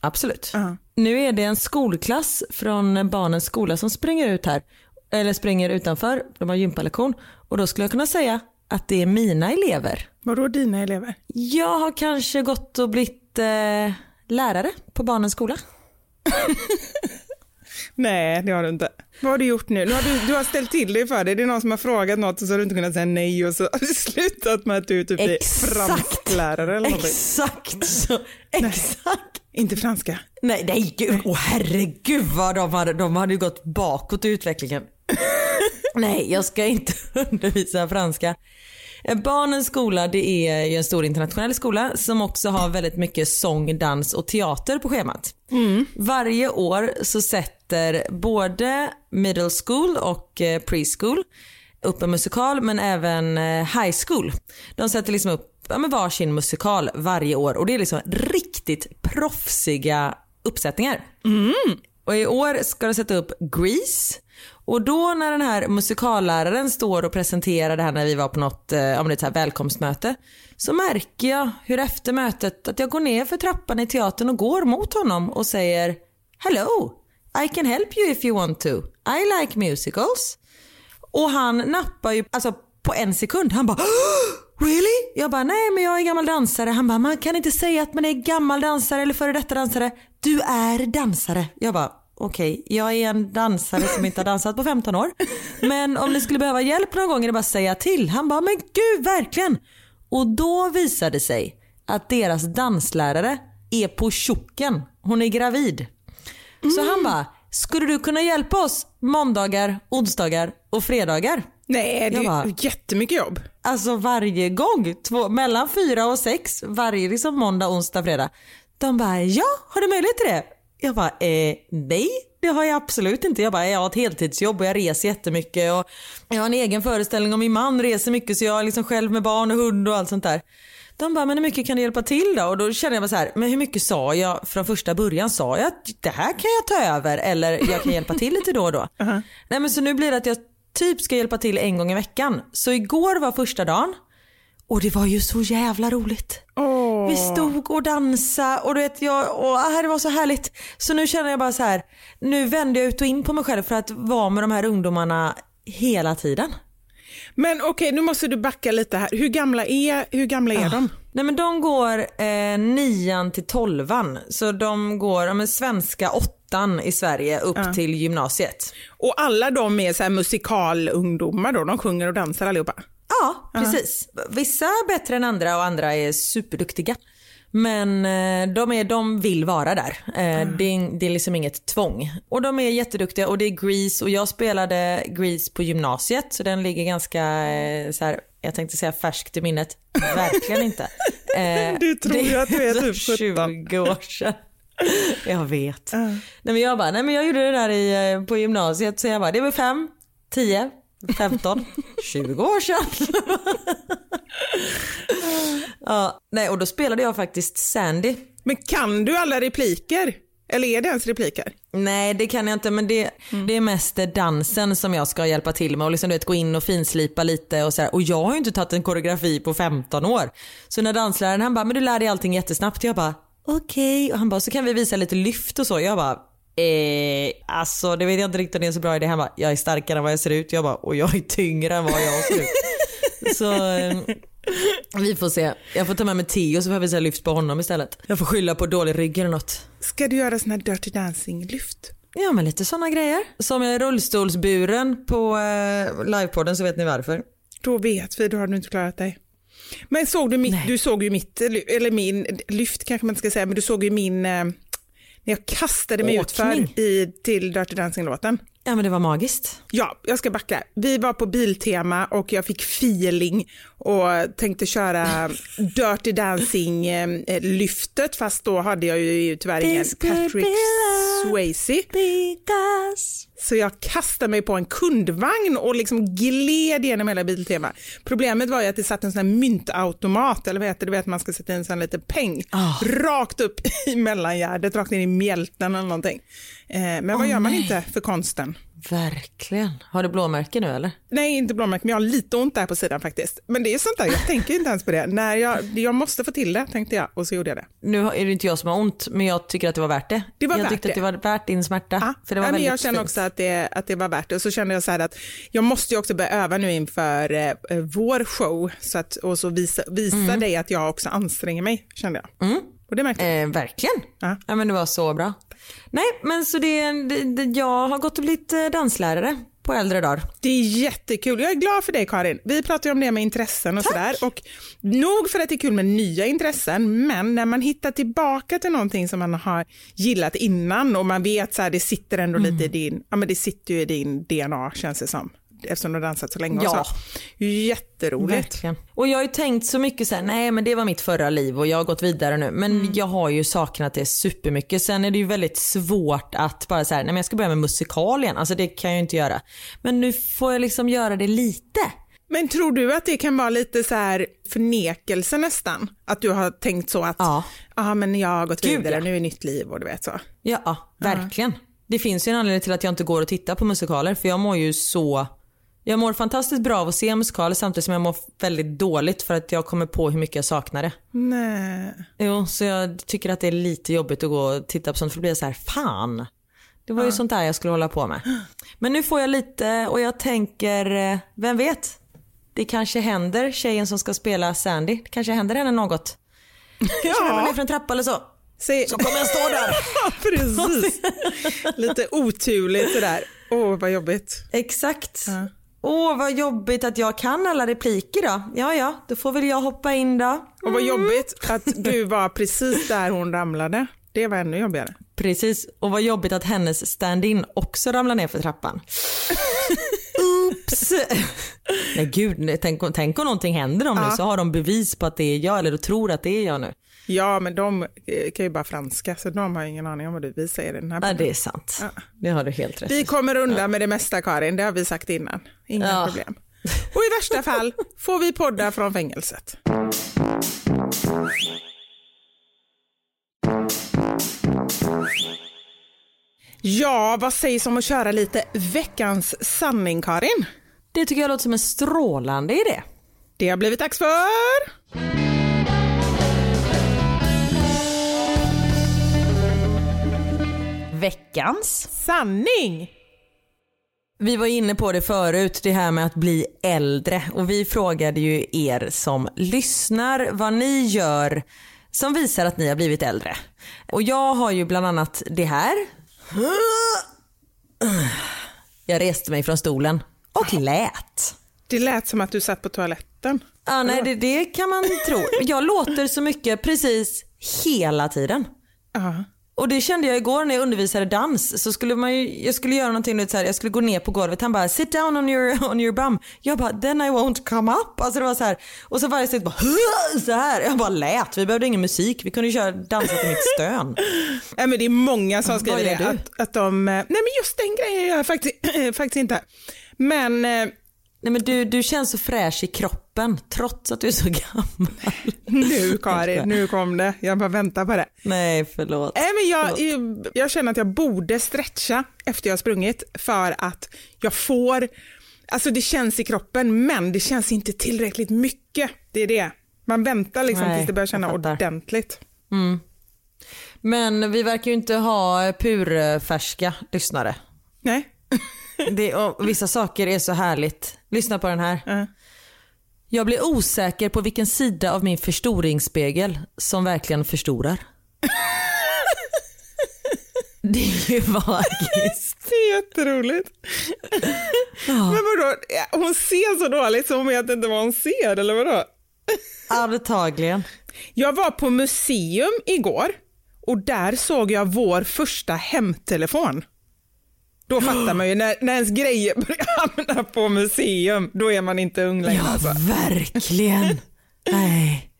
Absolut. Ja. Nu är det en skolklass från barnens skola som springer ut här. Eller springer utanför, de har gympalektion. Och då skulle jag kunna säga att det är mina elever. Vadå dina elever? Jag har kanske gått och blivit eh, lärare på barnens skola. Nej, det har du inte. Vad har du gjort nu? nu har du, du har ställt till det för dig. Det är någon som har frågat något och så har du inte kunnat säga nej och så har det slutat med att du typ Exakt. fransklärare eller någonting. Exakt så. Exakt. Inte franska. Nej, nej gud. Åh herregud vad de hade, de hade ju gått bakåt i utvecklingen. nej, jag ska inte undervisa franska. Eh, Barnens skola det är ju en stor internationell skola som också har väldigt mycket sång, dans och teater på schemat. Varje år så sätter både middle school och eh, preschool upp en musikal men även eh, high school. De sätter liksom upp ja, men varsin musikal varje år och det är liksom riktigt proffsiga uppsättningar. Och i år ska de sätta upp Grease. Och då när den här musikalläraren står och presenterar det här när vi var på något eh, om det ett så här välkomstmöte så märker jag hur efter mötet att jag går ner för trappan i teatern och går mot honom och säger Hello, i can help you if you want to. I like musicals. Och han nappar ju alltså på en sekund. Han bara Really? Jag bara nej men jag är gammal dansare. Han bara man kan inte säga att man är gammal dansare eller före detta dansare. Du är dansare. Jag bara okej jag är en dansare som inte har dansat på 15 år. Men om ni skulle behöva hjälp någon gång är det bara att säga till. Han bara men gud verkligen. Och då visade det sig att deras danslärare är på tjocken. Hon är gravid. Så han bara, skulle du kunna hjälpa oss måndagar, onsdagar och fredagar? Nej, det är bara- jättemycket jobb. Alltså varje gång, två, mellan fyra och sex, varje liksom måndag, onsdag, fredag. De bara, ja, har du möjlighet till det? Jag bara, eh, nej, det har jag absolut inte. Jag bara, jag har ett heltidsjobb och jag reser jättemycket och jag har en egen föreställning och min man reser mycket så jag är liksom själv med barn och hund och allt sånt där. De bara, men hur mycket kan du hjälpa till då? Och då kände jag bara så här, men hur mycket sa jag från första början? Sa jag att det här kan jag ta över eller jag kan hjälpa till lite då och då? Nej men så nu blir det att jag typ ska hjälpa till en gång i veckan. Så igår var första dagen och det var ju så jävla roligt. Åh. Vi stod och dansade och du vet jag, och, ah, det var så härligt. Så nu känner jag bara så här, nu vänder jag ut och in på mig själv för att vara med de här ungdomarna hela tiden. Men okej, nu måste du backa lite här. Hur gamla är, hur gamla är de? Nej men de går eh, nian till tolvan. Så de går ja, men svenska åttan i Sverige upp till gymnasiet. Och alla de är så här musikalungdomar då? De sjunger och dansar allihopa? Ja, precis. Vissa är bättre än andra och andra är superduktiga. Men eh, de, är, de vill vara där. Eh, det, är, det är liksom inget tvång. Och de är jätteduktiga och det är Grease och jag spelade Grease på gymnasiet så den ligger ganska eh, så här, jag tänkte säga färskt i minnet. Verkligen inte. Du tror ju att du är typ 20 år sedan. Jag vet. Nej, men jag bara, nej men jag gjorde det där i, på gymnasiet så jag bara, det var 5, 10, 15, 20 år sedan. ja, nej och då spelade jag faktiskt Sandy. Men kan du alla repliker? Eller är det ens repliker? Nej det kan jag inte men det, det är mest dansen som jag ska hjälpa till med och liksom, du vet, gå in och finslipa lite och så här. Och jag har ju inte tagit en koreografi på 15 år. Så när dansläraren han bara, men du lär dig allting jättesnabbt. Jag bara, okej. Och han bara, så kan vi visa lite lyft och så. Jag bara, Eh, alltså det vet jag inte riktigt om det är så bra idé. Han bara, jag är starkare än vad jag ser ut. Jag bara, och jag är tyngre än vad jag ser ut. så eh, vi får se. Jag får ta med mig Theo så får jag visa lyft på honom istället. Jag får skylla på dålig rygg eller något. Ska du göra sån här Dirty Dancing-lyft? Ja men lite sådana grejer. Som är rullstolsburen på eh, livepodden så vet ni varför. Då vet vi, då har du inte klarat dig. Men såg du mitt, du såg ju mitt, eller min, lyft kanske man inte ska säga, men du såg ju min, eh, när jag kastade mig Åkning. utför i, till Dirty Dancing-låten. Ja men det var magiskt. Ja, jag ska backa. Vi var på Biltema och jag fick feeling och tänkte köra Dirty Dancing-lyftet fast då hade jag ju tyvärr ingen Patrick. Swayze. Så jag kastade mig på en kundvagn och liksom gled genom hela Biltema. Problemet var ju att det satt en sån här myntautomat, eller vad heter det, du vet man ska sätta in en sån liten peng, Ah. rakt upp i mellangärdet, rakt in i mjälten eller någonting. Eh, men vad Åh, gör man nej. inte för konsten? Verkligen. Har du blåmärke nu eller? Nej, inte blåmärken, men jag har lite ont där på sidan faktiskt. Men det är sånt där, jag tänker inte ens på det. När jag, jag måste få till det, tänkte jag, och så gjorde jag det. Nu är det inte jag som har ont men jag tycker att det var värt det. Det var jag värt tyckte att det. det var värt din smärta. Ja, För det var nej, men jag känner också att det, att det var värt det. Och så kände jag så här att jag måste ju också börja öva nu inför eh, eh, vår show så att, och så visa, visa Mm. dig att jag också anstränger mig, kände jag. Och det märkte jag. Eh, verkligen. Ja. Ja. men det var så bra. Nej men så det, det, jag har gått och blivit eh, danslärare på äldre dagar. Det är jättekul. Jag är glad för dig Karin. Vi pratar ju om det med intressen och sådär. Och nog för att det är kul med nya intressen, men när man hittar tillbaka till någonting som man har gillat innan och man vet så här, det sitter ändå Mm. lite i din, ja men det sitter ju i din DNA känns det som. Eftersom du har dansat så länge Ja. och så. Jätteroligt. Verkligen. Och jag har ju tänkt så mycket så här, nej men det var mitt förra liv och jag har gått vidare nu. Men Mm. jag har ju saknat det supermycket. Sen är det ju väldigt svårt att bara så här, nej men jag ska börja med musikal igen. Alltså det kan jag ju inte göra. Men nu får jag liksom göra det lite. Men tror du att det kan vara lite så här förnekelse nästan? Att du har tänkt så att, Ja. ja men jag har gått Gud, vidare, ja. nu är nytt liv och du vet så. Ja, verkligen. Det finns ju en anledning till att jag inte går och tittar på musikaler för jag mår ju så jag mår fantastiskt bra av att se musikaler samtidigt som jag mår väldigt dåligt för att jag kommer på hur mycket jag saknar det. Nej. Jo, så jag tycker att det är lite jobbigt att gå och titta på sånt för då blir jag så här, fan. Det var ju sånt där jag skulle hålla på med. Men nu får jag lite och jag tänker, eh, vem vet? Det kanske händer tjejen som ska spela Sandy. Det kanske händer henne något. Kanske ramlar ner för en trappa eller så. Säg... Så kommer jag stå där. Ja, precis. Lite oturligt sådär. Åh, vad jobbigt. Exakt. Ja. Åh vad jobbigt att jag kan alla repliker då. Ja ja, då får väl jag hoppa in då. Och vad jobbigt att du var precis där hon ramlade. Det var ännu jobbigare. Precis, och vad jobbigt att hennes stand-in också ramlar ner för trappan. Oops! Nej gud, tänk, tänk om någonting händer dem nu så har de bevis på att det är jag eller de tror att det är jag nu. Ja, men de eh, kan ju bara franska så de har ingen aning om vad du, vi säger i den här podden. det är sant. Det har du helt rätt. Vi kommer undan med det mesta Karin, det har vi sagt innan. Inga Ja. problem. Och i värsta fall får vi podda från fängelset. Ja, vad sägs om att köra lite veckans sanning Karin? Det tycker jag låter som en strålande idé. Det har blivit dags för... Veckans. Sanning! Vi var inne på det förut, det här med att bli äldre och vi frågade ju er som lyssnar vad ni gör som visar att ni har blivit äldre. Och jag har ju bland annat det här. Jag reste mig från stolen och lät. Det lät som att du satt på toaletten. Ja, nej, det, det kan man tro. Jag låter så mycket precis hela tiden. Ja. Och det kände jag igår när jag undervisade dans. Så skulle man ju, jag skulle göra någonting, du vet, så här, jag skulle gå ner på golvet. Han bara sit down on your, on your bum. Jag bara then I won't come up. Alltså det var så här. Och så varje steg bara så här. Jag bara lät. Vi behövde ingen musik. Vi kunde ju köra dansa till mitt stön. Nej, men det är många som skriver det. Att, att de, eh, nej men just den grejen gör jag faktiskt, faktiskt inte. Men eh, Nej men du, du känns så fräsch i kroppen trots att du är så gammal. nu Karin, nu kom det. Jag bara väntar på det. Nej förlåt. Nej, men jag, jag, jag känner att jag borde stretcha efter jag har sprungit för att jag får, alltså det känns i kroppen men det känns inte tillräckligt mycket. Det är det. Man väntar liksom Nej, tills det börjar känna ordentligt. Men vi verkar ju inte ha purfärska lyssnare. Nej. Det, och vissa saker är så härligt. Lyssna på den här. Ja. Jag blir osäker på vilken sida av min förstoringsspegel som verkligen förstorar. Det är ju magiskt. Det är jätteroligt. Men vadå, hon ser så dåligt så hon vet inte vad hon ser eller vadå? Antagligen. Jag var på museum igår och där såg jag vår första hemtelefon. Då fattar man ju, när, när ens grejer börjar hamna på museum, då är man inte ung längre. Ja, Alltså. verkligen. Nej.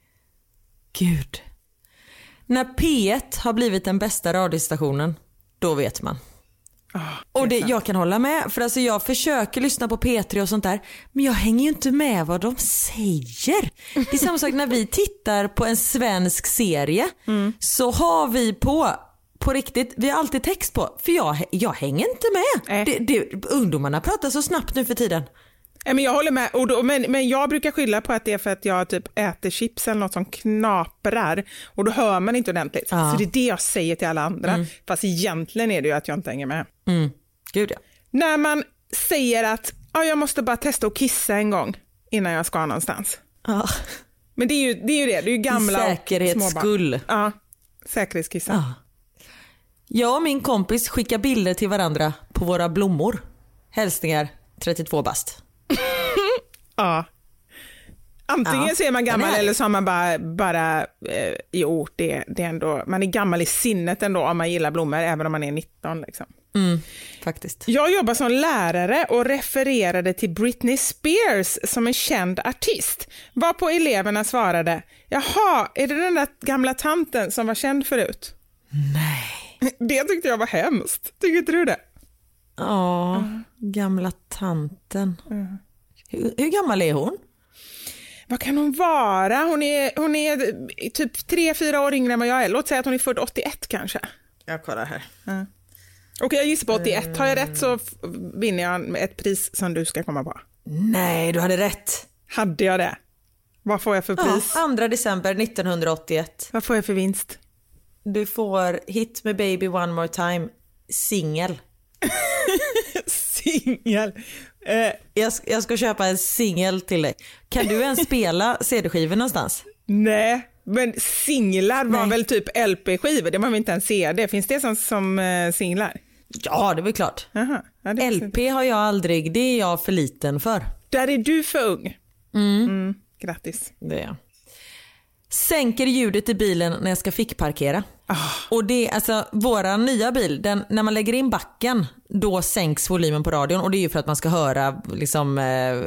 Gud. När P1 har blivit den bästa radiostationen, då vet man. och det, jag kan hålla med, för alltså jag försöker lyssna på P3 och sånt där, men jag hänger ju inte med vad de säger. Det är samma sak när vi tittar på en svensk serie, så har vi på på riktigt, vi har alltid text på, för jag, jag hänger inte med. Nej. Det, det, ungdomarna pratar så snabbt nu för tiden. Men jag håller med, och då, men, men jag brukar skylla på att det är för att jag typ äter chips eller något som knaprar och då hör man inte ordentligt. Ja. Så det är det jag säger till alla andra, fast egentligen är det ju att jag inte hänger med. Mm. Gud ja. När man säger att ja, jag måste bara testa att kissa en gång innan jag ska någonstans. ja. Men det är ju det, är ju det. det är ju gamla säkerhets småbarn. skull. Ja, säkerhetskissa. Ja. Jag och min kompis skickar bilder till varandra på våra blommor. Hälsningar 32 bast. Ja. Antingen Ja, så är man gammal är- eller så har man bara, bara eh, jo, det, det är ändå, man är gammal i sinnet ändå om man gillar blommor, även om man är 19. Liksom. Faktiskt. Jag jobbar som lärare och refererade till Britney Spears som en känd artist. Varpå eleverna svarade, jaha, är det den där gamla tanten som var känd förut? Nej. Det tyckte jag var hemskt. Tycker inte du det? Ja, gamla tanten. Hur, hur gammal är hon? Vad kan hon vara? Hon är, hon är typ tre, fyra år yngre än vad jag är. Låt säga att hon är född 81 kanske. Jag kollar här. Okej, jag gissar på 81. Har jag rätt så vinner jag ett pris som du ska komma på. Nej, du hade rätt. Hade jag det? Vad får jag för Ja, pris? 2 december 1981. Vad får jag för vinst? Du får Hit med baby one more time singel. Singel. Eh, Jag, jag ska köpa en singel till dig. Kan du ens spela CD-skivor någonstans? nej, men singlar var Nej. väl typ LP-skivor? Det var väl inte en CD? Finns det som, som eh, singlar? Ja, det är väl klart. Jaha, ja, det. LP har jag aldrig, det är jag för liten för. Där är du för ung. Mm, grattis. Det är jag. Sänker ljudet i bilen när jag ska fickparkera. Och det är alltså våra nya bil, den, när man lägger in backen då sänks volymen på radion och det är ju för att man ska höra liksom eh,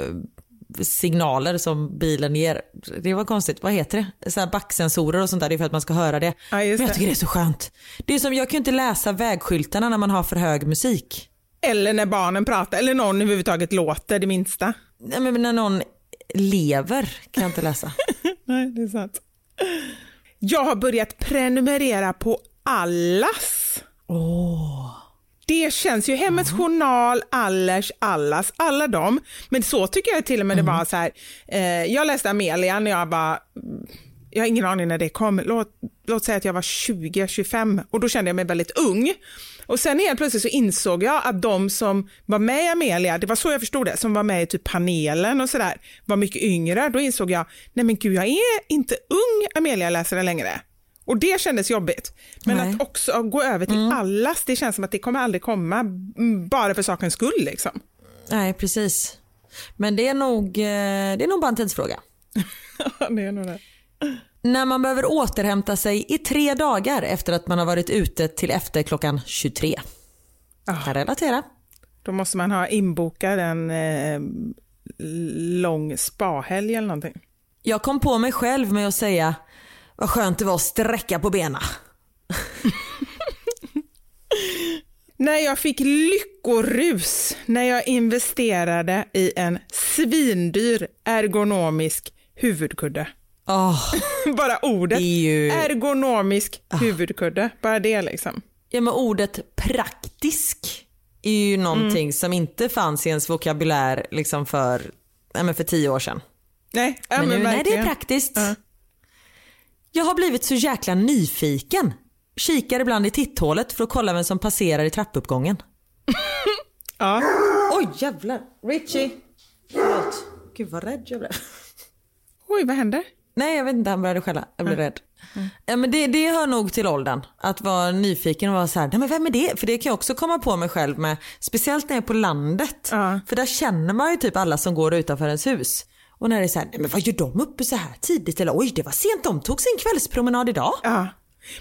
signaler som bilen ger. Det var konstigt, vad heter det? Så backsensorer och sånt där, det är för att man ska höra det. Ja, Men jag det. tycker det är så skönt. Det är som, jag kan ju inte läsa vägskyltarna när man har för hög musik. Eller när barnen pratar, eller någon överhuvudtaget låter det minsta. Nej, men när någon lever kan jag inte läsa. Nej, det är sant. Jag har börjat prenumerera på allas. Det känns ju Hemmets Journal, Allers, Allas, alla dem. Men så tycker jag till och med det var så här. Eh, jag läste Amelia när jag var, jag har ingen aning när det kom, låt, låt säga att jag var 20-25 och då kände jag mig väldigt ung. Och sen helt plötsligt så insåg jag att de som var med i Amelia, det var så jag förstod det, som var med i typ panelen och sådär, var mycket yngre. Då insåg jag, nej men gud jag är inte ung Amelia-läsare längre. Och det kändes jobbigt. Men Nej. att också gå över till allas, det känns som att det kommer aldrig komma mm, bara för sakens skull liksom. Nej, precis. Men det är nog, eh, det är nog bara en tidsfråga. det är nog det. När man behöver återhämta sig i tre dagar efter att man har varit ute till efter klockan 23. Ah. Kan relatera. Då måste man ha inbokad en eh, lång spahelg eller någonting. Jag kom på mig själv med att säga vad skönt det var att sträcka på benen. När jag fick lyckorus när jag investerade i en svindyr ergonomisk huvudkudde. Åh, Bara ordet ju... ergonomisk huvudkudde, bara det liksom. Ja men ordet praktisk är ju någonting som inte fanns i ens vokabulär liksom för, nej, för tio år sedan. Nej, ja, Men men nu, nej det är verkligen. praktiskt. Ja. Jag har blivit så jäkla nyfiken. Kikar ibland i titthålet för att kolla vem som passerar i trappuppgången. Ja. Oj jävlar. Richie. Förlåt. Gud vad rädd jag blev. Oj, vad händer? Nej jag vet inte, han började skälla. Jag blev rädd. Ja, men det, det hör nog till åldern. Att vara nyfiken och vara så här, nej men vem är det? För det kan jag också komma på mig själv med. Speciellt när jag är på landet. Ja. För där känner man ju typ alla som går utanför ens hus. Och när det är så här, nej men vad gör de uppe så här tidigt? Eller oj det var sent, de tog sin kvällspromenad idag.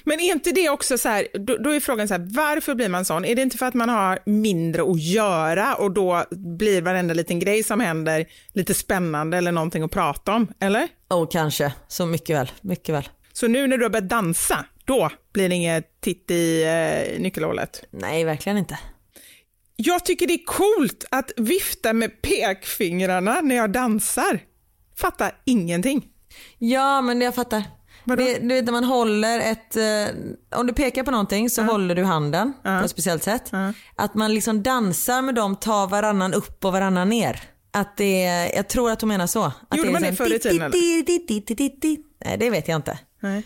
Men är inte det också så här, då, då är frågan så här, varför blir man sån? Är det inte för att man har mindre att göra och då blir varenda liten grej som händer lite spännande eller någonting att prata om, eller? Och kanske, så mycket väl, mycket väl. Så nu när du har börjat dansa, då blir det inget titt i eh, nyckelhålet? Nej verkligen inte. Jag tycker det är coolt att vifta med pekfingrarna när jag dansar. Fattar ingenting. Ja men jag fattar. Det, du vet när man håller ett, eh, om du pekar på någonting så håller du handen på ett speciellt sätt. Att man liksom dansar med dem, tar varannan upp och varannan ner. Att det, jag tror att hon menar så. Att Gjorde är man det förr i tiden, eller? Nej det vet jag inte. Nej.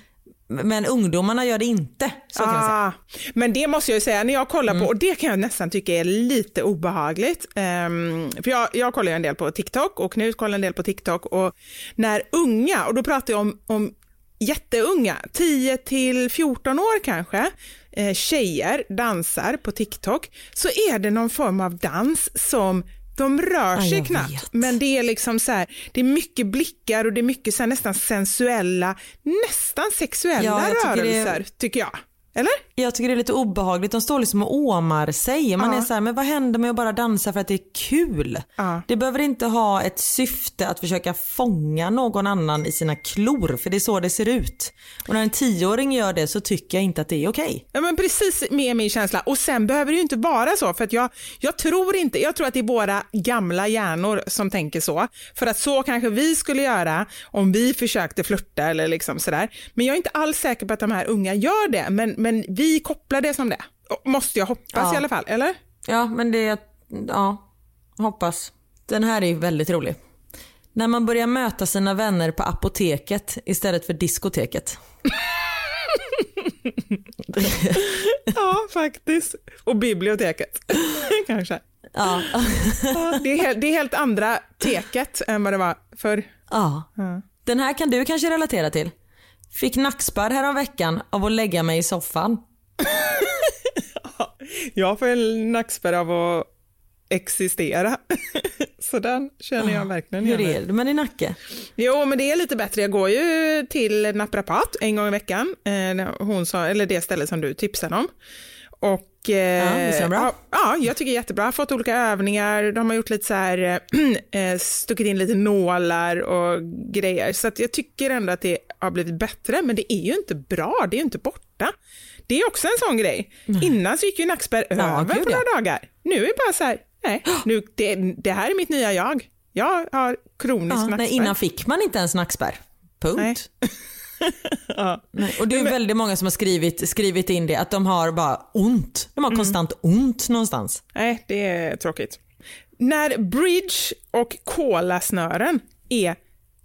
Men ungdomarna gör det inte. Så kan jag säga. Ah, men det måste jag ju säga, när jag kollar på, och det kan jag nästan tycka är lite obehagligt, ehm, för jag, jag kollar ju en del på TikTok och Knut kollar en del på TikTok och när unga, och då pratar jag om, om jätteunga, 10 till 14 år kanske, eh, tjejer dansar på TikTok, så är det någon form av dans som de rör sig knappt, vet. men det är liksom så här, det är mycket blickar och det är mycket så här nästan sensuella, nästan sexuella Ja, tycker det rörelser, tycker jag. Eller? Jag tycker det är lite obehagligt. De står liksom och åmar sig. Man Ja. är så här, men vad händer med att bara dansa för att det är kul? Ja. Det behöver inte ha ett syfte att försöka fånga någon annan i sina klor, för det är så det ser ut. Och när en tioåring gör det så tycker jag inte att det är okej. Ja, men precis med min känsla. Och sen behöver det ju inte vara så, för att jag, jag tror inte, jag tror att det är våra gamla hjärnor som tänker så. För att så kanske vi skulle göra om vi försökte flirta eller liksom sådär. Men jag är inte alls säker på att de här unga gör det, men, men vi kopplar det som det. Måste jag hoppas Ja. i alla fall, eller? Ja, men det, ja, hoppas. Den här är ju väldigt rolig. När man börjar möta sina vänner på apoteket istället för diskoteket. Ja, faktiskt. Och biblioteket, kanske. Ja. Ja, det, är helt, det är helt andra teket än vad det var förr. ja. Den här kan du kanske relatera till. Fick nackspärr härom veckan av att lägga mig i soffan. Jag får en nackspärr av att existera. Så den känner jag verkligen Hur igen. är det med din nacke? Jo, men det är lite bättre. Jag går ju till naprapat en gång i veckan. Eh, Hon sa, eller det stället som du tipsade om. Och, eh, Ja, bra? Ja, ja, jag tycker jättebra. Jag har fått olika övningar. De har gjort lite så här, eh, stuckit in lite nålar och grejer. Så jag tycker ändå att det har blivit bättre, men det är ju inte bra. Det är ju inte borta. Det är också en sån grej. Innan så gick ju nackspärr över gud, på ja. några dagar. Nu är det bara så här, nej, nu, det, det här är mitt nya jag. Jag har kronisk Ja, nackspärr. nej, innan fick man inte ens nackspärr. Punkt. Ja. Och det är väldigt många som har skrivit, skrivit in det, att de har bara ont. De har konstant ont någonstans. Nej, det är tråkigt. När bridge och kolasnören är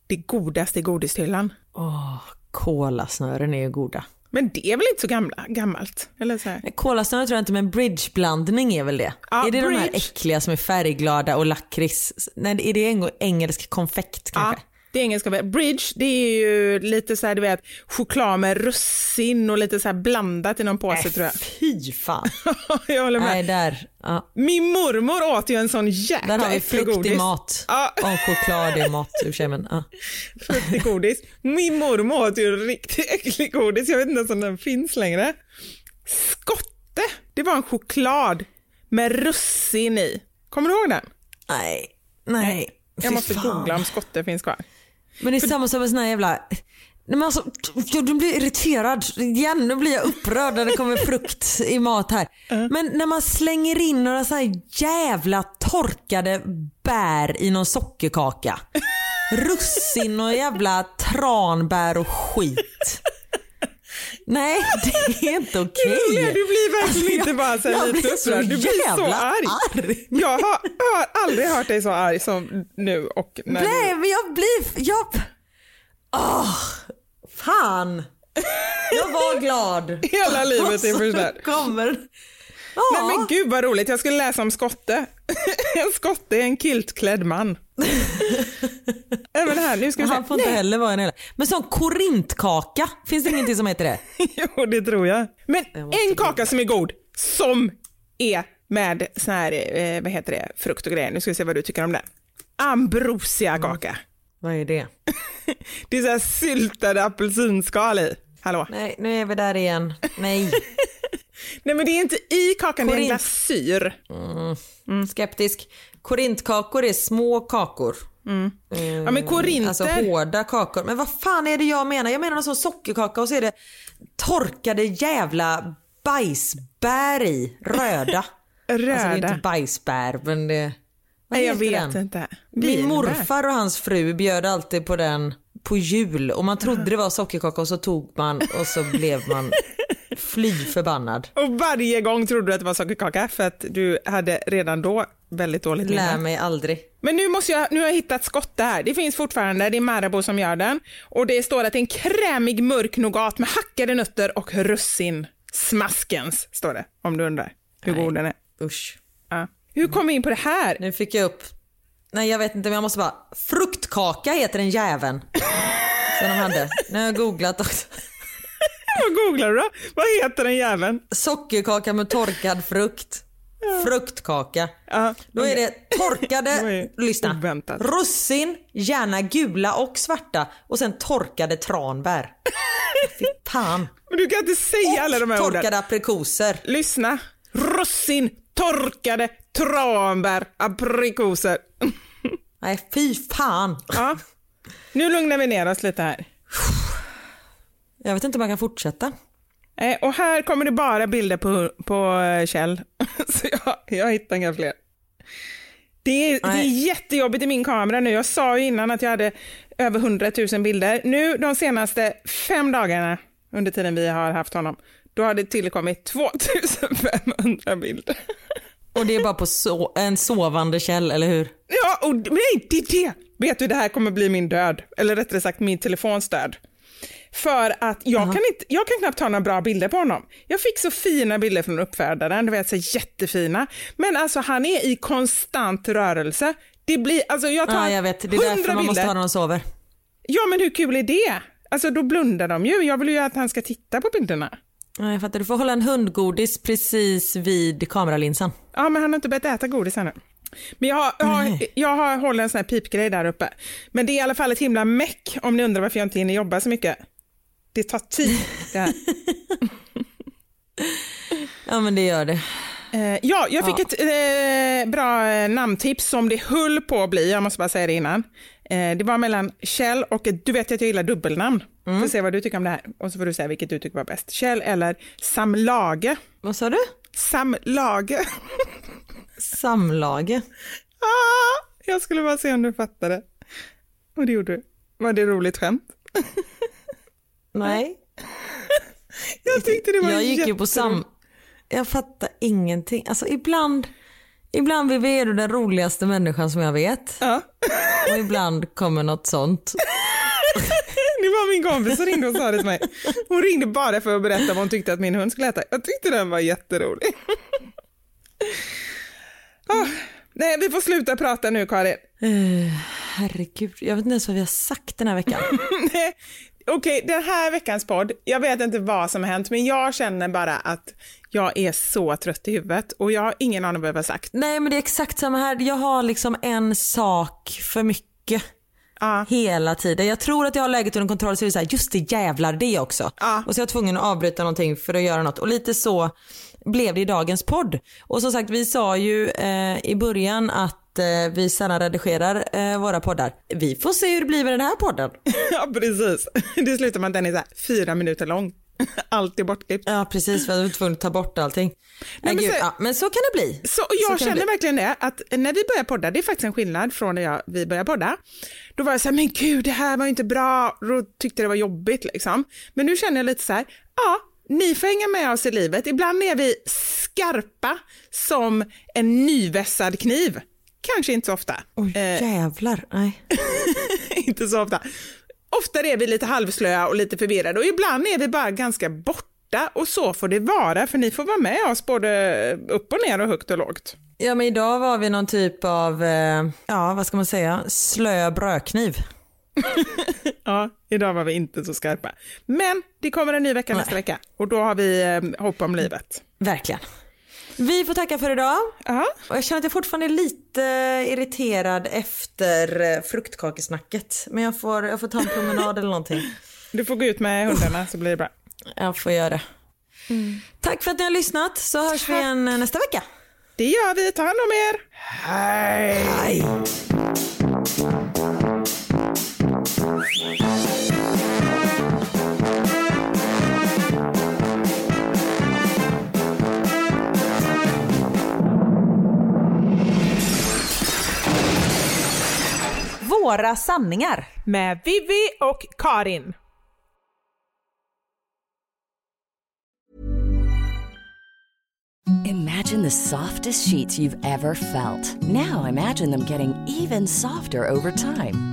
det godaste i godishyllan. Åh, kolasnören är ju goda. Men det är väl inte så gamla, gammalt? Eller så här. Kolasnören tror jag inte, men bridgeblandning är väl det? Ja, är det de här bridge. äckliga som är färgglada och lakrits? Nej, är det eng- engelsk konfekt kanske? Ja, Det är engelska. Bridge, det är ju lite så här, du vet, choklad med russin och lite så här blandat i någon påse tror jag. Fy fan. jag håller med. Nej, där. Ja. Min mormor åt ju en sån jäkla Där har vi äcklig frukt i godis. mat. Ja. Och choklad i mat i och men ja. Fruktig godis. Min mormor åt ju riktigt äcklig godis. Jag vet inte ens om den finns längre. Skotte, det var en choklad med russin i. Kommer du ihåg den? Nej, nej. Jag måste fan. googla om skotte finns kvar. Men det är samma som med sån här jävla... Nej, men alltså, jag du blir irriterad igen. Nu blir jag upprörd när det kommer frukt i mat här. Men när man slänger in några så här jävla torkade bär i någon sockerkaka. Russin och jävla tranbär och skit. Nej, det är inte okej. Julia, du blir verkligen inte bara så här Jag lite upprörd. Du blir så arg. arg. Jag har, har aldrig hört dig så arg som nu och när Nej, men jag blir... Jag... Åh, fan. Jag var glad. Hela livet är förstört. kommer... Nej men gud vad roligt, jag skulle läsa om skotte. en skotte är en kiltklädd man. Även här, nu ska vi. Han får inte heller vara en hela. Men sån korintkaka, finns det ingenting som heter det? jo, det tror jag. Men måste en kaka som är god, som är med sån här, eh, vad heter det, frukt och grejer. Nu ska vi se vad du tycker om den. Ambrosia kaka. Vad är det? Det är så här syltade apelsinskal i. Hallå? Nej, nu är vi där igen. Nej, Nej men det är inte i kakan, det är en Korint. glasyr. skeptisk. Korintkakor är små kakor. Ja men korinter. Alltså hårda kakor. Men vad fan är det jag menar? Jag menar någon sån sockerkaka och så är det torkade jävla bajsbär i. Röda. Alltså det är Röda. inte bajsbär men det... Vad Nej jag vet den? inte. Min morfar och hans fru bjöd alltid på den på jul och man trodde det var sockerkaka och så tog man och så blev man fly förbannad. Och varje gång trodde du att det var sockerkaka för att du hade redan då väldigt dåligt Lär minne. mig aldrig. Men nu, måste jag, nu har jag hittat skotte här. Det finns fortfarande, det är Marabou som gör den. Och det står att det är en krämig mörk nougat med hackade nötter och russin. Smaskens, står det, om du undrar hur god den är. Usch. Ja. Hur kom vi in på det här? Nu fick jag upp, nej jag vet inte men jag måste bara, fruktkaka heter den jäveln. Som de hade. Nu har jag googlat också. Vad googlar du då? Vad heter den jäveln? Sockerkaka med torkad frukt. Fruktkaka. Ja, Då är det torkade, ju lyssna, oväntat. russin, gärna gula och svarta och sen torkade tranbär. Fy fan. Men du kan inte säga alla de här orden. Torkade aprikoser. Lyssna. Russin, torkade, tranbär, aprikoser. Nej fy fan. Ja. Nu lugnar vi ner oss lite här. Jag vet inte om jag kan fortsätta. Eh, och här kommer det bara bilder på, på eh, Kjell. Så jag, jag hittar inga fler. Det är, det är jättejobbigt i min kamera nu. Jag sa ju innan att jag hade över 100 000 bilder. Nu de senaste fem dagarna under tiden vi har haft honom, då har det tillkommit 2500 bilder. Och det är bara på so en sovande käll, eller hur? Ja, och nej, det är det. Vet du, det här kommer bli min död. Eller rättare sagt min telefons död. För att jag kan, inte, jag kan knappt ta några bra bilder på honom. Jag fick så fina bilder från uppfödaren, du vet så jättefina. Men alltså han är i konstant rörelse. Det blir, alltså jag tar Ja, jag vet. Det är 100 därför man måste bilder. ha när de sover. Ja, men hur kul är det? Alltså då blundar de ju. Jag vill ju att han ska titta på bilderna. Ja, jag fattar. Du får hålla en hundgodis precis vid kameralinsen. Ja, men han har inte börjat äta godis ännu. Men jag har, jag, har, jag har håller en sån här pipgrej där uppe. Men det är i alla fall ett himla meck om ni undrar varför jag inte hinner jobba så mycket. Det tar tid det här. Ja, men det gör det. Eh, ja, jag fick ett eh, bra eh, namntips som det höll på att bli, jag måste bara säga det innan. Eh, det var mellan Kjell och, du vet att jag gillar dubbelnamn. Får se vad du tycker om det här och så får du säga vilket du tycker var bäst. Kjell eller Samlage. Vad sa du? Samlage. Samlage. ah, jag skulle bara se om du fattade. Och det gjorde du. Var det roligt skämt? Nej. Jag tyckte det var Jag gick ju på sam... Jag fattar ingenting. Alltså ibland, ibland Vivi är du den roligaste människan som jag vet. Ja. Och ibland kommer något sånt. Det var min kompis som ringde och sa det till mig. Hon ringde bara för att berätta vad hon tyckte att min hund skulle äta. Jag tyckte den var jätterolig. Ah, nej, vi får sluta prata nu, Karin. herregud, jag vet inte ens vad vi har sagt den här veckan. Okej, okay, den här veckans podd, jag vet inte vad som har hänt, men jag känner bara att jag är så trött i huvudet och jag har ingen aning vad jag har sagt. Nej, men det är exakt samma här. Jag har liksom en sak för mycket. Ah. Hela tiden. Jag tror att jag har läget under kontroll så är det så här, just det jävlar det också. Ah. Och så är jag tvungen att avbryta någonting för att göra något. Och lite så blev det i dagens podd. Och som sagt vi sa ju eh, i början att vi sällan redigerar eh, våra poddar. Vi får se hur det blir med den här podden. ja precis. Det slutar med att den är så här, fyra minuter lång. Allt är bortklippt. Ja precis, vi var tvungna att ta bort allting. Nej, men, så, ja, men så kan det bli. Så, jag så känner verkligen det, att när vi börjar podda, det är faktiskt en skillnad från när jag, vi började podda. Då var jag så här, men gud det här var inte bra, då tyckte det var jobbigt liksom. Men nu känner jag lite så här, ja, ni får hänga med oss i livet. Ibland är vi skarpa som en nyvässad kniv. Kanske inte så ofta. Oj, eh, jävlar. Nej. inte så ofta. Ofta är vi lite halvslöa och lite förvirrade och ibland är vi bara ganska borta och så får det vara för ni får vara med oss både upp och ner och högt och lågt. Ja men idag var vi någon typ av, eh, ja vad ska man säga, slö brödkniv. ja, idag var vi inte så skarpa. Men det kommer en ny vecka Nej. nästa vecka och då har vi eh, hopp om livet. Verkligen. Vi får tacka för idag. Uh-huh. Och jag känner att jag fortfarande är lite irriterad efter eh, fruktkakesnacket. Men jag får, jag får ta en promenad eller någonting. Du får gå ut med hundarna så blir det bra. Jag får göra det. Mm. Tack för att ni har lyssnat så hörs Tack. vi igen eh, nästa vecka. Det gör vi. Ta hand om er. Hej! Hej. Våra sanningar. Med Vivi och Karin. Imagine the softest sheets you've ever felt. Now imagine them getting even softer over time.